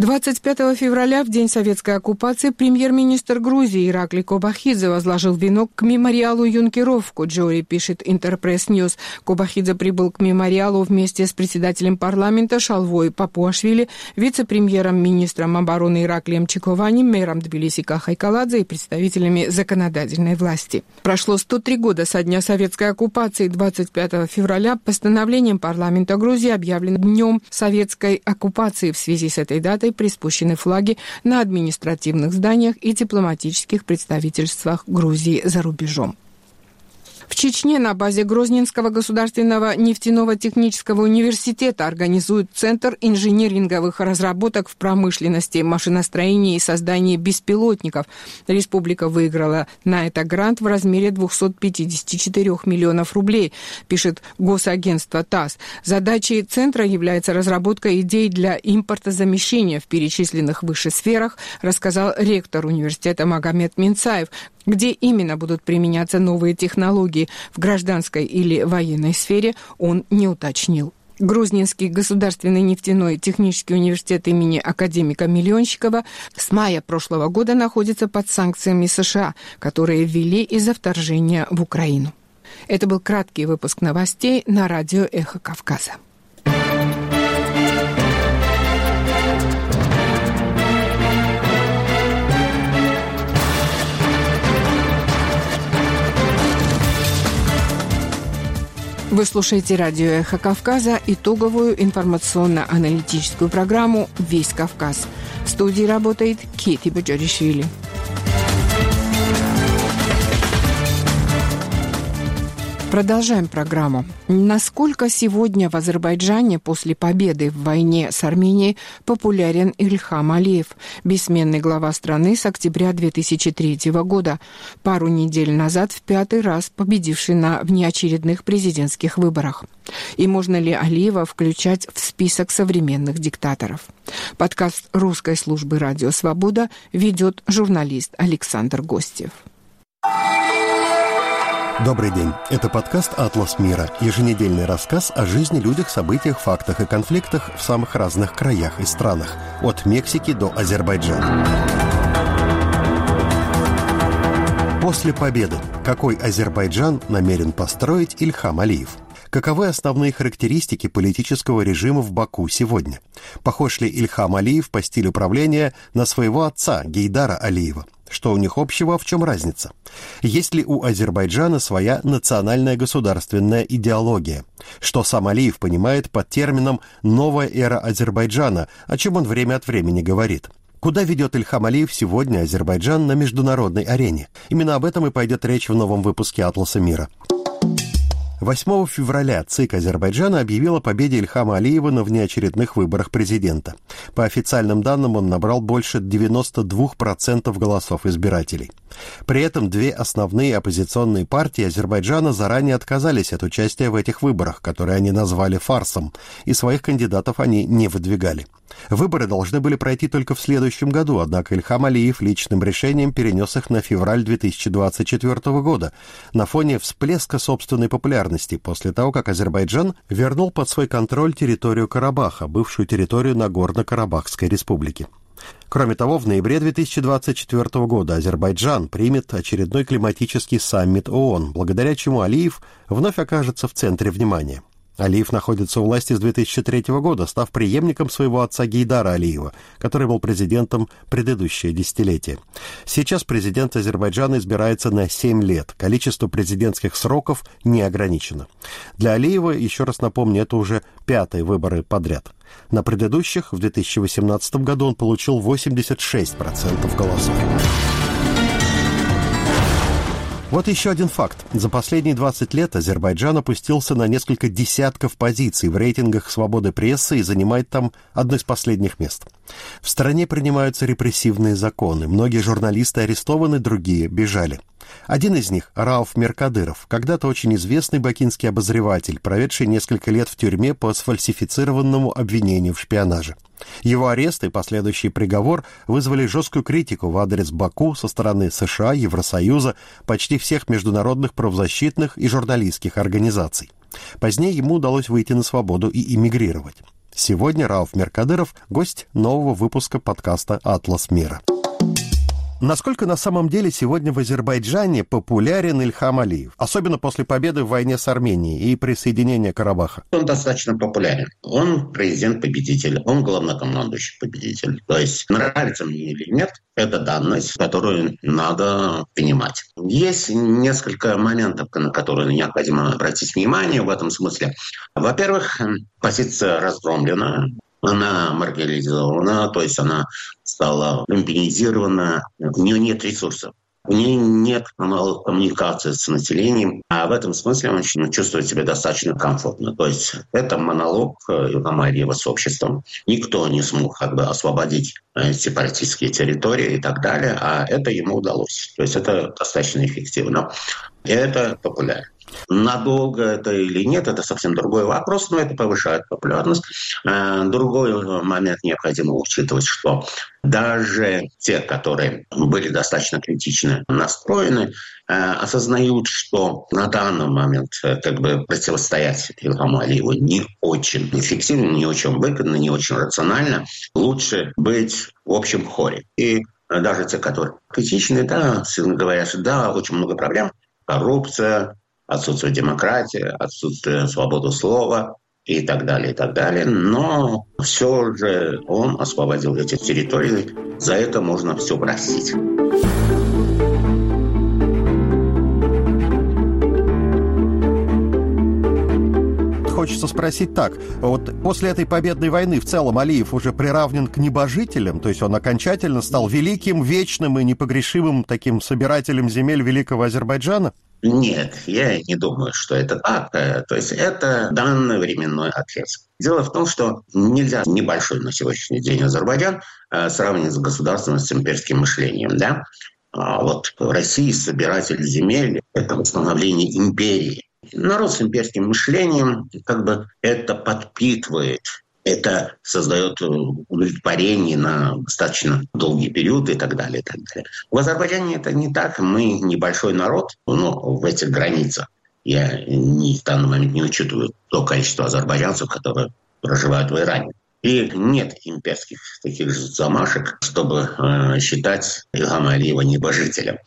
25 февраля, в день советской оккупации, премьер-министр Грузии Иракли Кобахидзе возложил венок к мемориалу юнкеров. Джори пишет InterPressNews. Кобахидзе прибыл к мемориалу вместе с председателем парламента Шалвой Папуашвили, вице-премьером, министром обороны Ираклием Чиковани, мэром Тбилиси Кахой Каладзе и представителями законодательной власти. Прошло 103 года со дня советской оккупации. 25 февраля постановлением парламента Грузии объявлен днем советской оккупации. В связи с этой датой Франции приспущены флаги на административных зданиях и дипломатических представительствах Грузии за рубежом. В Чечне на базе Грозненского государственного нефтяного технического университета организуют Центр инжиниринговых разработок в промышленности, машиностроении и создании беспилотников. Республика выиграла на это грант в размере 254 миллионов рублей, пишет госагентство ТАСС. Задачей Центра является разработка идей для импортозамещения в перечисленных выше сферах, рассказал ректор университета Магомед Минцаев. Где именно будут применяться новые технологии в гражданской или военной сфере, он не уточнил. Грузнинский государственный нефтяной технический университет имени академика Миллионщикова с мая прошлого года находится под санкциями США, которые ввели из-за вторжения в Украину. Это был краткий выпуск новостей на радио «Эхо Кавказа». Вы слушаете радио «Эхо Кавказа» итоговую информационно-аналитическую программу «Весь Кавказ». В студии работает Кити Баджаришвили. Продолжаем программу. Насколько сегодня в Азербайджане после победы в войне с Арменией популярен Ильхам Алиев, бессменный глава страны с октября 2003 года, пару недель назад в пятый раз победивший на внеочередных президентских выборах? И можно ли Алиева включать в список современных диктаторов? Подкаст русской службы «Радио Свобода» ведет журналист Александр Гостев. Добрый день. Это подкаст «Атлас мира» – еженедельный рассказ о жизни, людях, событиях, фактах и конфликтах в самых разных краях и странах, от Мексики до Азербайджана. После победы какой Азербайджан намерен построить Ильхам Алиев? Каковы основные характеристики политического режима в Баку сегодня? Похож ли Ильхам Алиев по стилю правления на своего отца Гейдара Алиева – что у них общего, в чем разница? Есть ли у Азербайджана своя национальная государственная идеология? Что сам Алиев понимает под термином «новая эра Азербайджана», о чем он время от времени говорит? Куда ведет Ильхам Алиев сегодня Азербайджан на международной арене? Именно об этом и пойдет речь в новом выпуске «Атласа мира». 8 февраля ЦИК Азербайджана объявил о победе Ильхама Алиева на внеочередных выборах президента. По официальным данным, он набрал больше 92% голосов избирателей. При этом две основные оппозиционные партии Азербайджана заранее отказались от участия в этих выборах, которые они назвали фарсом, и своих кандидатов они не выдвигали. Выборы должны были пройти только в следующем году, однако Ильхам Алиев личным решением перенес их на февраль 2024 года на фоне всплеска собственной популярности после того, как Азербайджан вернул под свой контроль территорию Карабаха, бывшую территорию Нагорно-Карабахской республики. Кроме того, в ноябре 2024 года Азербайджан примет очередной климатический саммит ООН, благодаря чему Алиев вновь окажется в центре внимания. Алиев находится у власти с 2003 года, став преемником своего отца Гейдара Алиева, который был президентом предыдущее десятилетие. Сейчас президент Азербайджана избирается на 7 лет. Количество президентских сроков не ограничено. Для Алиева, еще раз напомню, это уже пятые выборы подряд. На предыдущих в 2018 году он получил 86% голосов. Вот еще один факт. За последние 20 лет Азербайджан опустился на несколько десятков позиций в рейтингах свободы прессы и занимает там одно из последних мест. В стране принимаются репрессивные законы. Многие журналисты арестованы, другие бежали. Один из них, Рауф Меркадыров, когда-то очень известный бакинский обозреватель, проведший несколько лет в тюрьме по сфальсифицированному обвинению в шпионаже. Его арест и последующий приговор вызвали жесткую критику в адрес Баку со стороны США, Евросоюза, почти всех международных правозащитных и журналистских организаций. Позднее ему удалось выйти на свободу и эмигрировать. Сегодня Рауф Меркадыров – гость нового выпуска подкаста «Атлас мира». Насколько на самом деле сегодня в Азербайджане популярен Ильхам Алиев, особенно после победы в войне с Арменией и присоединения Карабаха? Он достаточно популярен. Он президент-победитель, он главнокомандующий победитель. То есть нравится мне или нет, это данность, которую надо принимать. Есть несколько моментов, на которые необходимо обратить внимание в этом смысле. Во-первых, позиция разгромлена она маргинализована, то есть она стала люмпинизирована, у нее нет ресурсов. у нее нет каналов коммуникации с населением, а в этом смысле он чувствует себя достаточно комфортно. То есть это монолог Илгама Алиева с обществом. Никто не смог как бы освободить э, сепаратистские территории и так далее, а это ему удалось. То есть это достаточно эффективно. Это популярно. Надолго это или нет, это совсем другой вопрос, но это повышает популярность. Э, другой момент необходимо учитывать, что даже те, которые были достаточно критично настроены, э, осознают, что на данный момент э, как бы противостоять Илхаму Алиеву не очень эффективно, не очень выгодно, не очень рационально. Лучше быть в общем хоре. И даже те, которые критичны, да, говорят, что да, очень много проблем, коррупция, отсутствие демократии, отсутствие свободы слова и так далее, и так далее. Но все же он освободил эти территории. За это можно все простить. Хочется спросить так. Вот после этой победной войны в целом Алиев уже приравнен к небожителям, то есть он окончательно стал великим, вечным и непогрешимым таким собирателем земель Великого Азербайджана? Нет, я не думаю, что это так. То есть это данный временной отрезок. Дело в том, что нельзя небольшой на сегодняшний день Азербайджан э, сравнивать с государством с имперским мышлением. Да? А вот Россия собиратель земель – это восстановление империи. Народ с имперским мышлением как бы это подпитывает это создает э, удовлетворение на достаточно долгий период и так далее. И так далее. В Азербайджане это не так. Мы небольшой народ, но в этих границах. Я не, в данный момент не учитываю то количество азербайджанцев, которые проживают в Иране. И нет имперских таких же замашек, чтобы э, считать Илхама Алиева небожителем.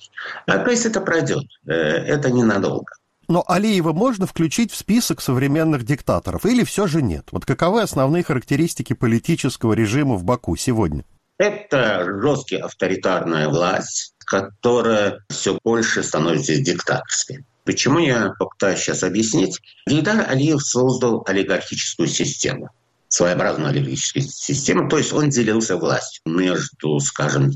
А, то есть это пройдет. Э, это ненадолго. Но Алиева можно включить в список современных диктаторов или все же нет? Вот каковы основные характеристики политического режима в Баку сегодня? Это жесткая авторитарная власть, которая все больше становится диктаторской. Почему я попытаюсь сейчас объяснить? Гейдар Алиев создал олигархическую систему своеобразную олигархическую систему, то есть он делился властью между, скажем,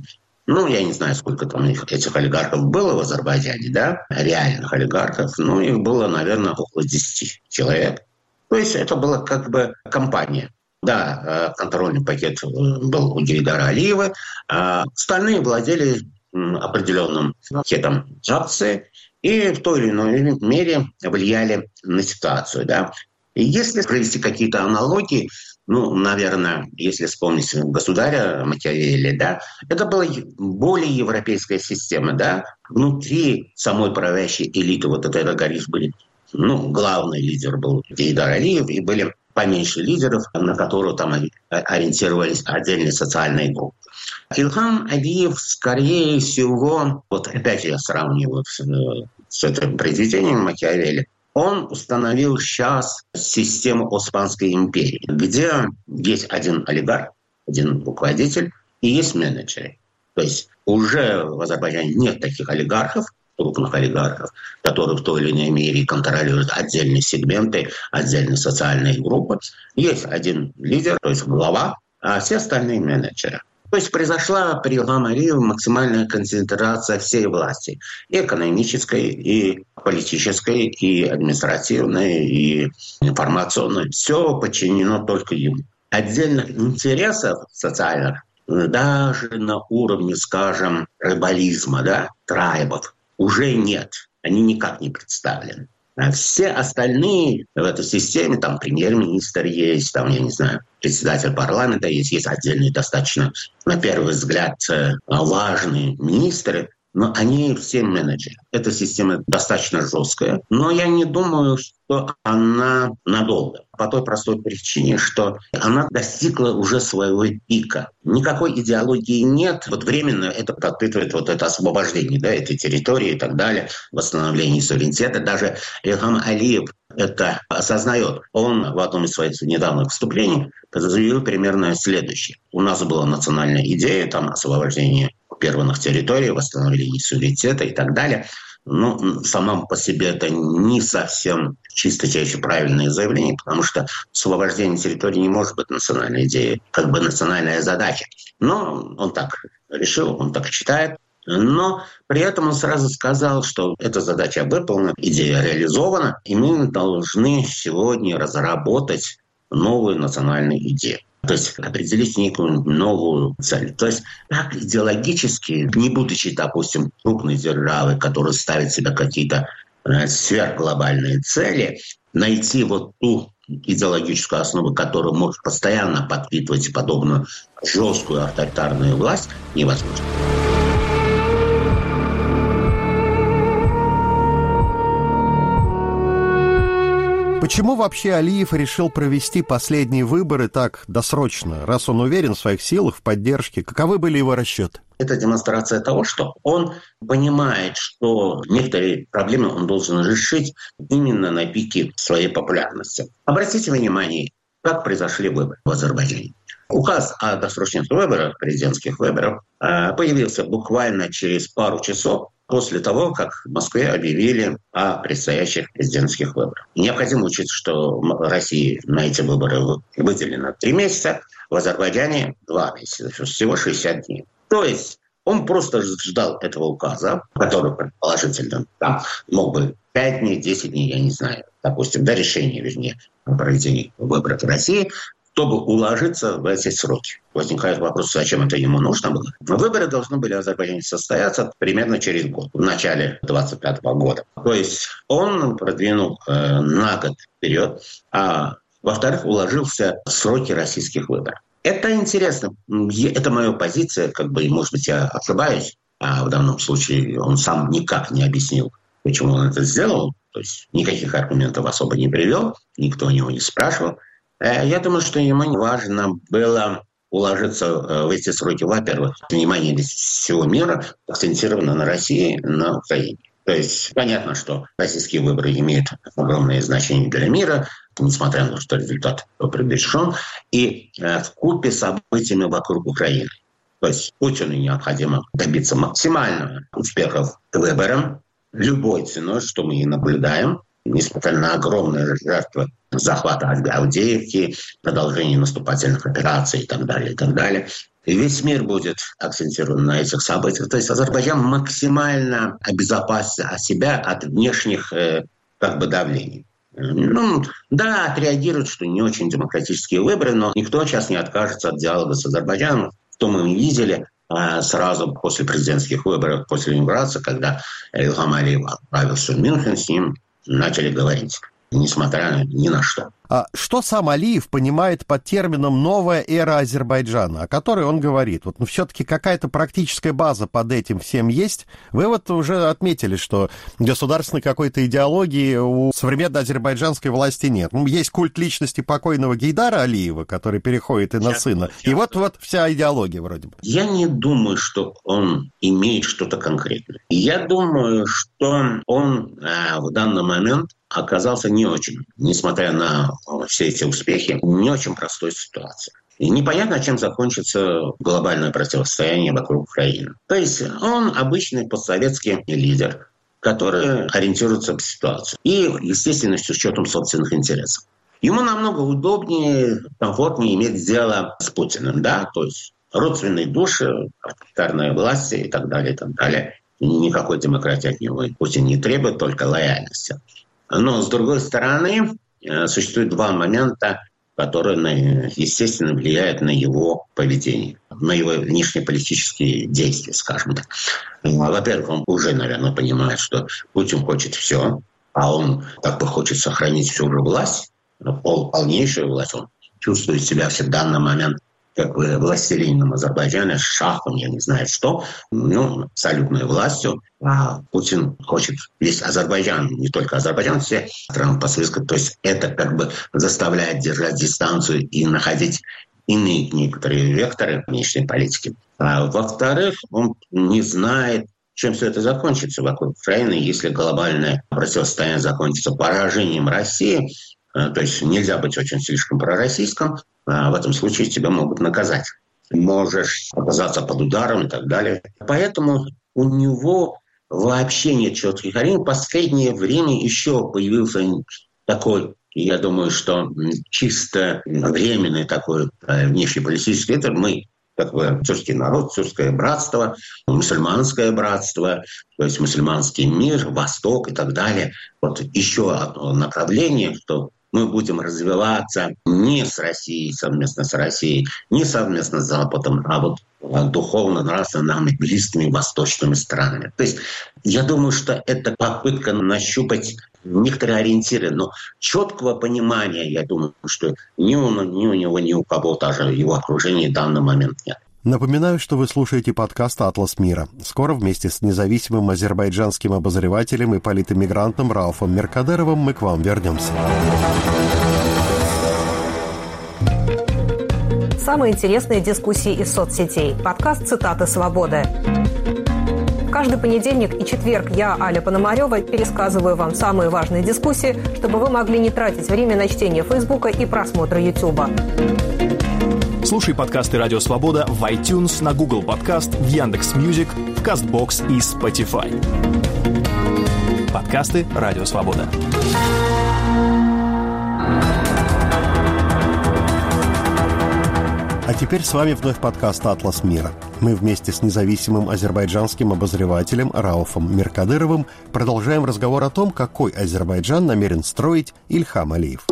ну, я не знаю, сколько там этих олигархов было в Азербайджане, да, реальных олигархов. Ну, их было, наверное, около 10 человек. То есть это была как бы компания. Да, э, контрольный пакет э, был у Гейдара Алиева, а остальные владели определенным пакетом акций и в той или иной мере влияли на ситуацию. Да. И если провести какие-то аналогии, ну, наверное, если вспомнить государя Макиавелли, да, это была более европейская система, да. Внутри самой правящей элиты вот этой Агарис были, ну, главный лидер был Гейдар Алиев, и были поменьше лидеров, на которых там ориентировались отдельные социальные группы. Илхам Алиев, скорее всего, вот опять я сравниваю с, э, с этим произведением Макиавелли, он установил сейчас систему Османской империи, где есть один олигарх, один руководитель и есть менеджеры. То есть уже в Азербайджане нет таких олигархов, крупных олигархов, которые в той или иной мере контролируют отдельные сегменты, отдельные социальные группы. Есть один лидер, то есть глава, а все остальные менеджеры. То есть произошла при Ламари максимальная концентрация всей власти. И экономической, и политической, и административной, и информационной. Все подчинено только ему. Отдельных интересов социальных даже на уровне, скажем, рыболизма, да, трайбов, уже нет. Они никак не представлены. А все остальные в этой системе, там премьер-министр есть, там, я не знаю, председатель парламента есть, есть отдельные достаточно, на первый взгляд, э, важные министры, но они все менеджеры. Эта система достаточно жесткая, но я не думаю, что она надолго. По той простой причине, что она достигла уже своего пика. Никакой идеологии нет. Вот временно это подпитывает вот это освобождение да, этой территории и так далее, восстановление суверенитета. Даже Илхам Алиев это осознает. Он в одном из своих недавних выступлений заявил примерно следующее. У нас была национальная идея там освобождения оккупированных территорий, восстановления суверенитета и так далее. Ну, сама по себе это не совсем чисто чаще правильное заявление, потому что освобождение территории не может быть национальной идеей, как бы национальная задача. Но он так решил, он так считает. Но при этом он сразу сказал, что эта задача выполнена, идея реализована, и мы должны сегодня разработать новую национальную идею. То есть определить некую новую цель. То есть так идеологически, не будучи, допустим, крупной державой, которая ставит себе какие-то э, сверхглобальные цели, найти вот ту идеологическую основу, которая может постоянно подпитывать подобную жесткую авторитарную власть, невозможно. Почему вообще Алиев решил провести последние выборы так досрочно, раз он уверен в своих силах, в поддержке? Каковы были его расчеты? Это демонстрация того, что он понимает, что некоторые проблемы он должен решить именно на пике своей популярности. Обратите внимание, как произошли выборы в Азербайджане. Указ о досрочных выборах, президентских выборах, э, появился буквально через пару часов после того, как в Москве объявили о предстоящих президентских выборах. Необходимо учиться, что в России на эти выборы выделено три месяца, в Азербайджане два месяца, всего 60 дней. То есть он просто ждал этого указа, который предположительно там мог бы 5 дней, 10 дней, я не знаю, допустим, до решения, вернее, о проведении выборов в России, чтобы уложиться в эти сроки. Возникает вопрос, зачем это ему нужно было. Выборы должны были в Азербайджане состояться примерно через год, в начале 25 года. То есть он продвинул э, на год вперед, а во-вторых, уложился в сроки российских выборов. Это интересно. Это моя позиция, как бы, может быть, я ошибаюсь. А в данном случае он сам никак не объяснил, почему он это сделал. То есть никаких аргументов особо не привел, никто у него не спрашивал. Э, я думаю, что ему важно было уложиться э, в эти сроки. Во-первых, внимание всего мира акцентировано на России, на Украине. То есть понятно, что российские выборы имеют огромное значение для мира, несмотря на то, что результат предрешен, и э, в купе с событиями вокруг Украины. То есть Путину необходимо добиться максимального успеха выборам любой ценой, что мы и наблюдаем, несмотря на огромные жертвы захвата Авдеевки, продолжение наступательных операций и так далее, и так далее. И весь мир будет акцентирован на этих событиях. То есть Азербайджан максимально обезопасит себя от внешних э, как бы давлений. Ну, да, отреагируют, что не очень демократические выборы, но никто сейчас не откажется от диалога с Азербайджаном. То мы видели а сразу после президентских выборов, после инаугурации, когда Ильхам Алиев отправился в Мюнхен, с ним начали говорить несмотря ни на что. А что сам Алиев понимает под термином «новая эра Азербайджана», о которой он говорит? Вот ну, все-таки какая-то практическая база под этим всем есть. Вы вот уже отметили, что государственной какой-то идеологии у современной азербайджанской власти нет. Ну, есть культ личности покойного Гейдара Алиева, который переходит и на сейчас, сына. Сейчас. И вот-вот вся идеология вроде бы. Я не думаю, что он имеет что-то конкретное. Я думаю, что он э, в данный момент оказался не очень, несмотря на все эти успехи, не очень простой ситуации. И непонятно, чем закончится глобальное противостояние вокруг Украины. То есть он обычный постсоветский лидер, который ориентируется в ситуацию. И, естественно, с учетом собственных интересов. Ему намного удобнее, комфортнее иметь дело с Путиным, да, то есть родственные души, авторитарная власть и так далее, и так далее. Никакой демократии от него Путин не требует, только лояльности. Но, с другой стороны, э, существует два момента, которые, естественно, влияют на его поведение, на его внешнеполитические действия, скажем так. Во-первых, он уже, наверное, понимает, что Путин хочет все, а он как бы хочет сохранить всю же власть, полнейшую власть. Он чувствует себя всегда на момент как бы властелином Азербайджана, шахом, я не знаю что, ну, абсолютной властью. А Путин хочет весь Азербайджан, не только Азербайджан, все страны постсоветской. То есть это как бы заставляет держать дистанцию и находить иные некоторые векторы внешней политики. А во-вторых, он не знает, чем все это закончится вокруг Украины, если глобальное противостояние закончится поражением России, то есть нельзя быть очень слишком пророссийским, а в этом случае тебя могут наказать. Можешь оказаться под ударом и так далее. Поэтому у него вообще нет четких ориентиров. В последнее время еще появился такой, я думаю, что чисто временный такой э, внешнеполитический ветер. Мы как бы тюркский народ, тюркское братство, мусульманское братство, то есть мусульманский мир, Восток и так далее. Вот еще одно направление, что мы будем развиваться не с Россией, совместно с Россией, не совместно с Западом, а вот духовно, нравственно нам близкими восточными странами. То есть я думаю, что это попытка нащупать некоторые ориентиры, но четкого понимания, я думаю, что ни у, ни у него, ни у кого даже его окружения в данный момент нет. Напоминаю, что вы слушаете подкаст «Атлас мира». Скоро вместе с независимым азербайджанским обозревателем и политэмигрантом Рауфом Меркадеровым мы к вам вернемся. Самые интересные дискуссии из соцсетей. Подкаст «Цитаты свободы». Каждый понедельник и четверг я, Аля Пономарева, пересказываю вам самые важные дискуссии, чтобы вы могли не тратить время на чтение Фейсбука и просмотра Ютуба. Слушай подкасты «Радио Свобода» в iTunes, на Google Podcast, в Яндекс Music, в Castbox и Spotify. Подкасты «Радио Свобода». А теперь с вами вновь подкаст «Атлас мира». Мы вместе с независимым азербайджанским обозревателем Рауфом Меркадыровым продолжаем разговор о том, какой Азербайджан намерен строить Ильхам Алиев.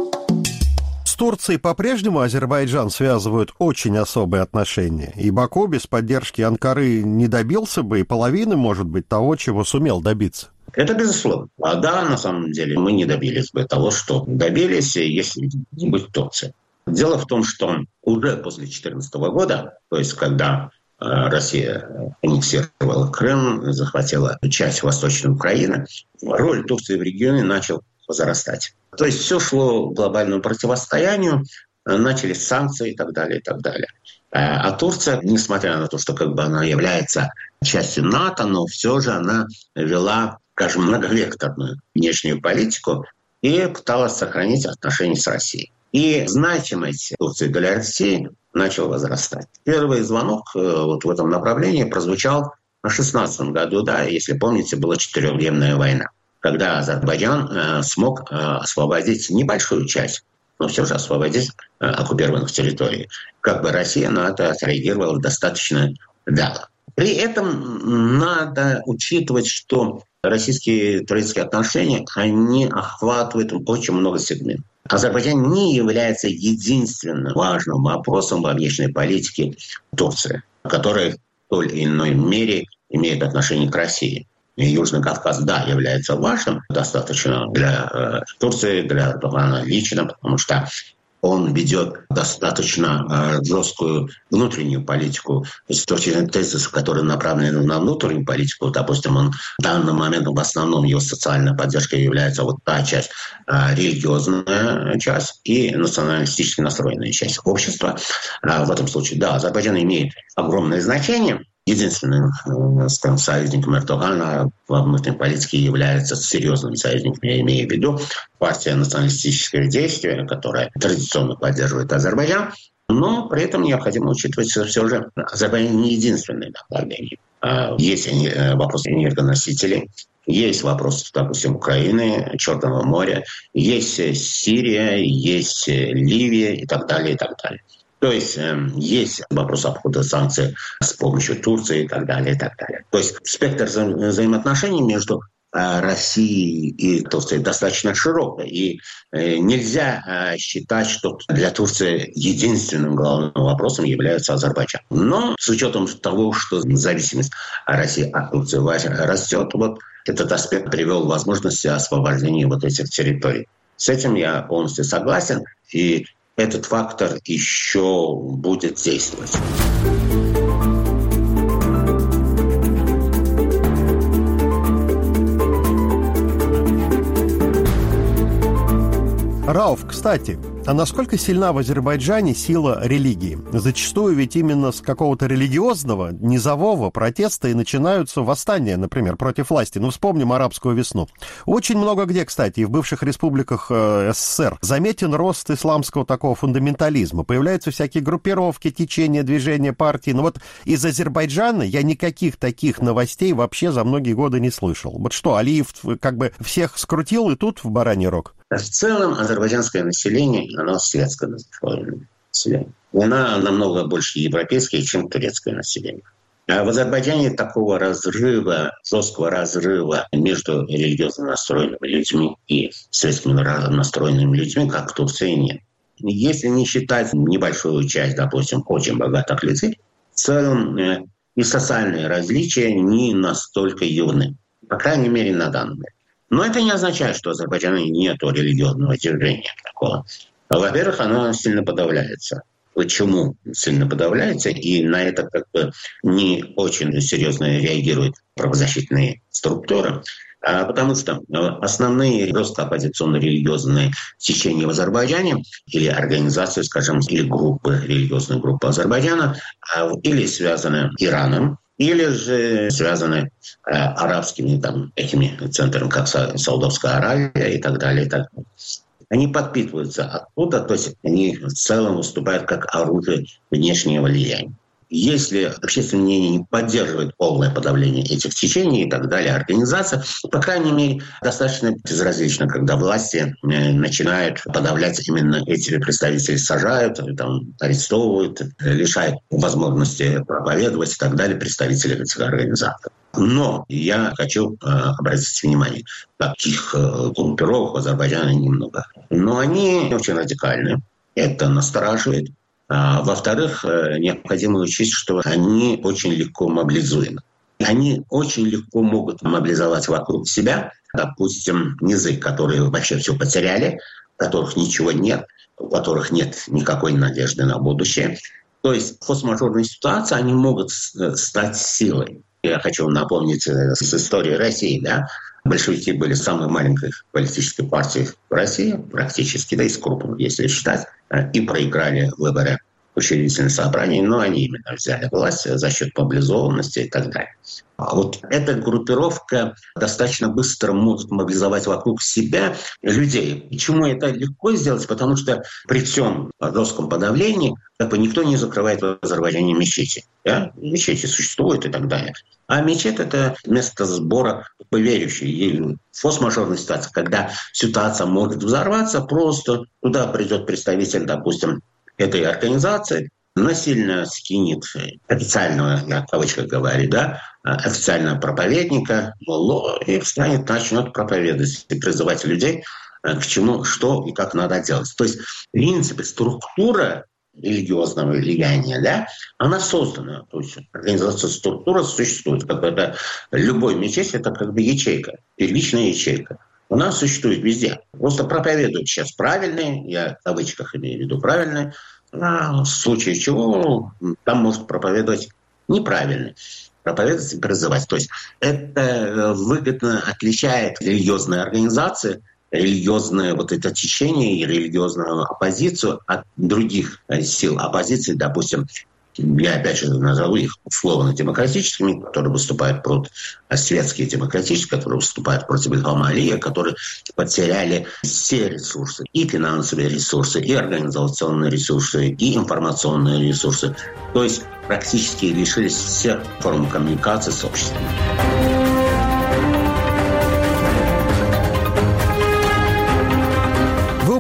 С Турцией по-прежнему Азербайджан связывают очень особые отношения, и Баку без поддержки Анкары не добился бы и половины, может быть, того, чего сумел добиться. Это безусловно. А да, на самом деле, мы не добились бы того, что добились, если не быть Турции. Дело в том, что уже после 2014 года, то есть когда э, Россия аннексировала Крым, захватила часть Восточной Украины, роль Турции в регионе начал возрастать. То есть все шло к глобальному противостоянию, начались санкции и так далее, и так далее. Э, а Турция, несмотря на то, что как бы она является частью НАТО, но все же она вела, скажем, многовекторную внешнюю политику и пыталась сохранить отношения с Россией. И значимость Турции для России начала возрастать. Первый звонок э, вот в этом направлении прозвучал в 2016 году, да, если помните, была четырехдневная война когда Азербайджан э, смог э, освободить небольшую часть, но все же освободить э, оккупированных территорий. Как бы Россия на это отреагировала достаточно вяло. При этом надо учитывать, что российские турецкие отношения, они охватывают очень много сегментов. Азербайджан не является единственным важным вопросом во внешней политике Турции, который в той или иной мере имеет отношение к России. Южный Кавказ, да, является важным достаточно для э, Турции, для Эрдогана лично, потому что он ведет достаточно э, жесткую внутреннюю политику с точки зрения тезисов, которые направлены на внутреннюю политику. Допустим, он в данный момент в основном его социальная поддержка является вот та часть, э, религиозная часть и националистически настроенная часть общества. Э, в этом случае, да, Азербайджан имеет огромное значение – единственным э, скажем, союзником Эрдогана во внутренней политике является серьезным союзником, я имею в виду партия националистическое действие, которая традиционно поддерживает Азербайджан, но при этом необходимо учитывать, что все же Азербайджан не единственное направление. А есть э, вопросы энергоносителей, есть вопрос, допустим, Украины, Черного моря, есть Сирия, есть Ливия и так далее, и так далее. То есть э, есть вопрос обхода санкций с помощью Турции и так далее, и так далее. То есть спектр вза- взаимоотношений между э, Россией и Турцией достаточно широкий. И э, нельзя э, считать, что для Турции единственным главным вопросом является Азербайджан. Но с учетом того, что зависимость России от Турции растет, вот этот аспект привел к возможности освобождения вот этих территорий. С этим я полностью согласен. И этот фактор еще будет действовать. Рауф, кстати, а насколько сильна в Азербайджане сила религии? Зачастую ведь именно с какого-то религиозного, низового протеста и начинаются восстания, например, против власти. Ну, вспомним арабскую весну. Очень много где, кстати, и в бывших республиках э, СССР заметен рост исламского такого фундаментализма. Появляются всякие группировки, течения, движения, партии. Но вот из Азербайджана я никаких таких новостей вообще за многие годы не слышал. Вот что, Алиев как бы всех скрутил и тут в бараний рог? В целом азербайджанское население, оно светское населения. Она намного больше европейская, чем турецкое население. А в Азербайджане такого разрыва, жесткого разрыва между религиозно настроенными людьми и светскими настроенными людьми, как в Турции, нет. Если не считать небольшую часть, допустим, очень богатых людей, в целом э, и социальные различия не настолько явны. По крайней мере, на данный момент. Но это не означает, что в Азербайджане нет религиозного движения такого. Во-первых, оно сильно подавляется. Почему сильно подавляется? И на это как бы не очень серьезно реагируют правозащитные структуры. А потому что основные оппозиционно-религиозные течения в Азербайджане или организации, скажем, или группы, религиозные группы Азербайджана, а или связаны Ираном, или же связаны э, арабскими там, этими центрами, как Саудовская Аравия и так далее. И так далее. Они подпитываются оттуда, то есть они в целом выступают как оружие внешнего влияния. Если общественное мнение не поддерживает полное подавление этих течений и так далее, организация, по крайней мере, достаточно безразлично, когда власти э, начинают подавлять именно эти представители, сажают, там, арестовывают, лишают возможности проповедовать и так далее представителей этих организаций. Но я хочу э, обратить внимание, таких э, группировок в Азербайджане немного. Но они очень радикальны. Это настораживает. А, во-вторых, э, необходимо учесть, что они очень легко мобилизуемы. Они очень легко могут мобилизовать вокруг себя, допустим, низы, которые вообще все потеряли, у которых ничего нет, у которых нет никакой надежды на будущее. То есть в форс-мажорной ситуации они могут э, стать силой. Я хочу напомнить э, с истории России, да, большевики были самой маленькой политической партией в России, практически, да, из крупных, если считать. Э, и проиграли выборы учредительных собраний, но они именно взяли власть за счет мобилизованности и так далее. А вот эта группировка достаточно быстро может мобилизовать вокруг себя людей. Почему это легко сделать? Потому что при всем жестком подавлении как бы никто не закрывает в Азербайджане мечети. Да? Мечети существуют и так далее. А мечеть – это место сбора верующих. И форс-мажорной когда ситуация может взорваться, просто туда придет представитель, допустим, этой организации, насильно скинет официального, я кавычках говорю, да, официального проповедника, и встанет, начнет проповедовать и призывать людей э, к чему, что и как надо делать. То есть, в принципе, структура религиозного влияния, да, она создана. То есть организация структура существует. Как это, любой мечеть – это как бы ячейка, первичная ячейка. У нас существует везде. Просто проповедуют сейчас правильные, я в кавычках имею в виду правильные, а в случае чего там может проповедовать неправильный проповедовать и призывать. То есть это э, выгодно отличает религиозные организации, религиозное вот это течение и религиозную оппозицию от других э, сил оппозиции, допустим, я опять же назову их условно-демократическими, которые выступают против а светские демократические, которые выступают против Алия, которые потеряли все ресурсы, и финансовые ресурсы, и организационные ресурсы, и информационные ресурсы. То есть практически лишились всех форм коммуникации с обществом.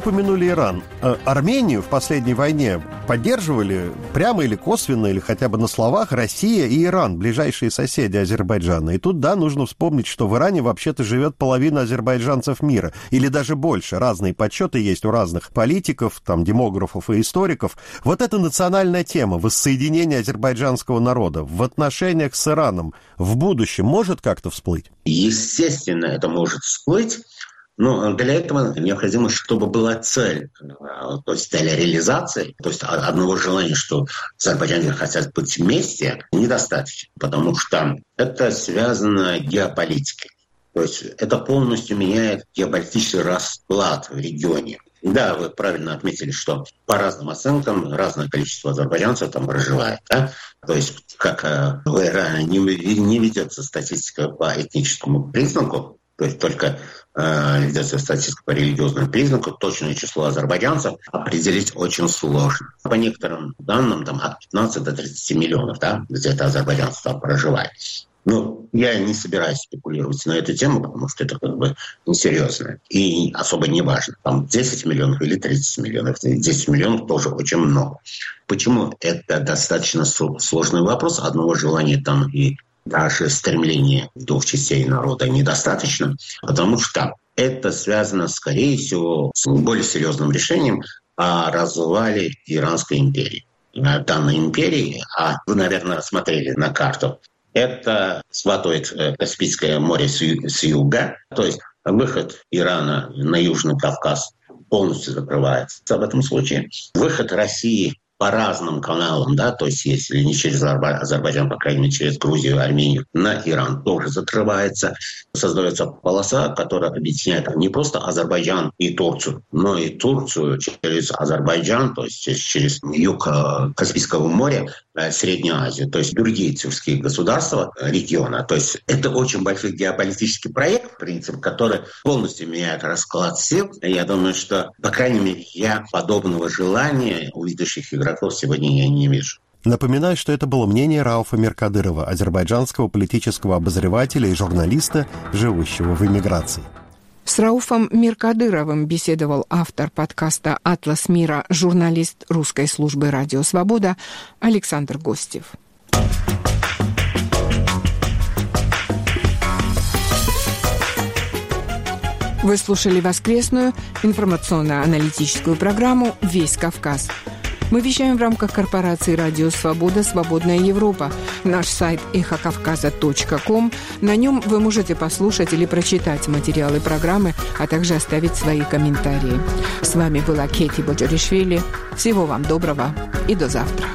Упомянули Иран. Э, Армению в последней войне поддерживали прямо или косвенно, или хотя бы на словах Россия и Иран, ближайшие соседи Азербайджана. И тут, да, нужно вспомнить, что в Иране вообще-то живет половина азербайджанцев мира, или даже больше. Разные подсчеты есть у разных политиков, там, демографов и историков. Вот эта национальная тема воссоединения азербайджанского народа в отношениях с Ираном в будущем может как-то всплыть? Естественно, это может всплыть. Но для этого необходимо, чтобы была цель, то есть цель реализации, то есть одного желания, что азербайджанцы хотят быть вместе, недостаточно, потому что это связано геополитикой. То есть это полностью меняет геополитический расклад в регионе. Да, вы правильно отметили, что по разным оценкам разное количество азербайджанцев там проживает. Да? То есть, как э, в не, не ведется статистика по этническому признаку, то есть только э, ведется статистика по религиозному признаку, точное число азербайджанцев определить очень сложно. По некоторым данным, там от 15 до 30 миллионов, да, где-то азербайджанцев там проживает. Ну, я не собираюсь спекулировать на эту тему, потому что это как бы несерьезно и особо не важно. Там 10 миллионов или 30 миллионов. 10 миллионов тоже очень много. Почему это достаточно сложный вопрос? Одного желания там и даже стремления двух частей народа недостаточно, потому что это связано, скорее всего, с более серьезным решением о развале Иранской империи. Данной империи, а вы, наверное, смотрели на карту, это схватывает э, Каспийское море с юга, то есть выход Ирана на Южный Кавказ полностью закрывается в этом случае. Выход России по разным каналам, да, то есть если не через Азербайджан, по крайней мере, через Грузию, Армению, на Иран тоже закрывается. Создается полоса, которая объединяет не просто Азербайджан и Турцию, но и Турцию через Азербайджан, то есть через юг э, Каспийского моря, э, Среднюю Азию, то есть другие тюркские государства э, региона. То есть это очень большой геополитический проект, в принципе, который полностью меняет расклад сил. Я думаю, что, по крайней мере, я подобного желания у ведущих игроков сегодня я не вижу. Напоминаю, что это было мнение Рауфа Меркадырова, азербайджанского политического обозревателя и журналиста, живущего в эмиграции. С Рауфом Миркадыровым беседовал автор подкаста «Атлас мира», журналист русской службы «Радио Свобода» Александр Гостев. Вы слушали воскресную информационно-аналитическую программу «Весь Кавказ». Мы вещаем в рамках корпорации «Радио Свобода. Свободная Европа». Наш сайт эхокавказа.ком. На нем вы можете послушать или прочитать материалы программы, а также оставить свои комментарии. С вами была Кети Боджоришвили. Всего вам доброго и до завтра.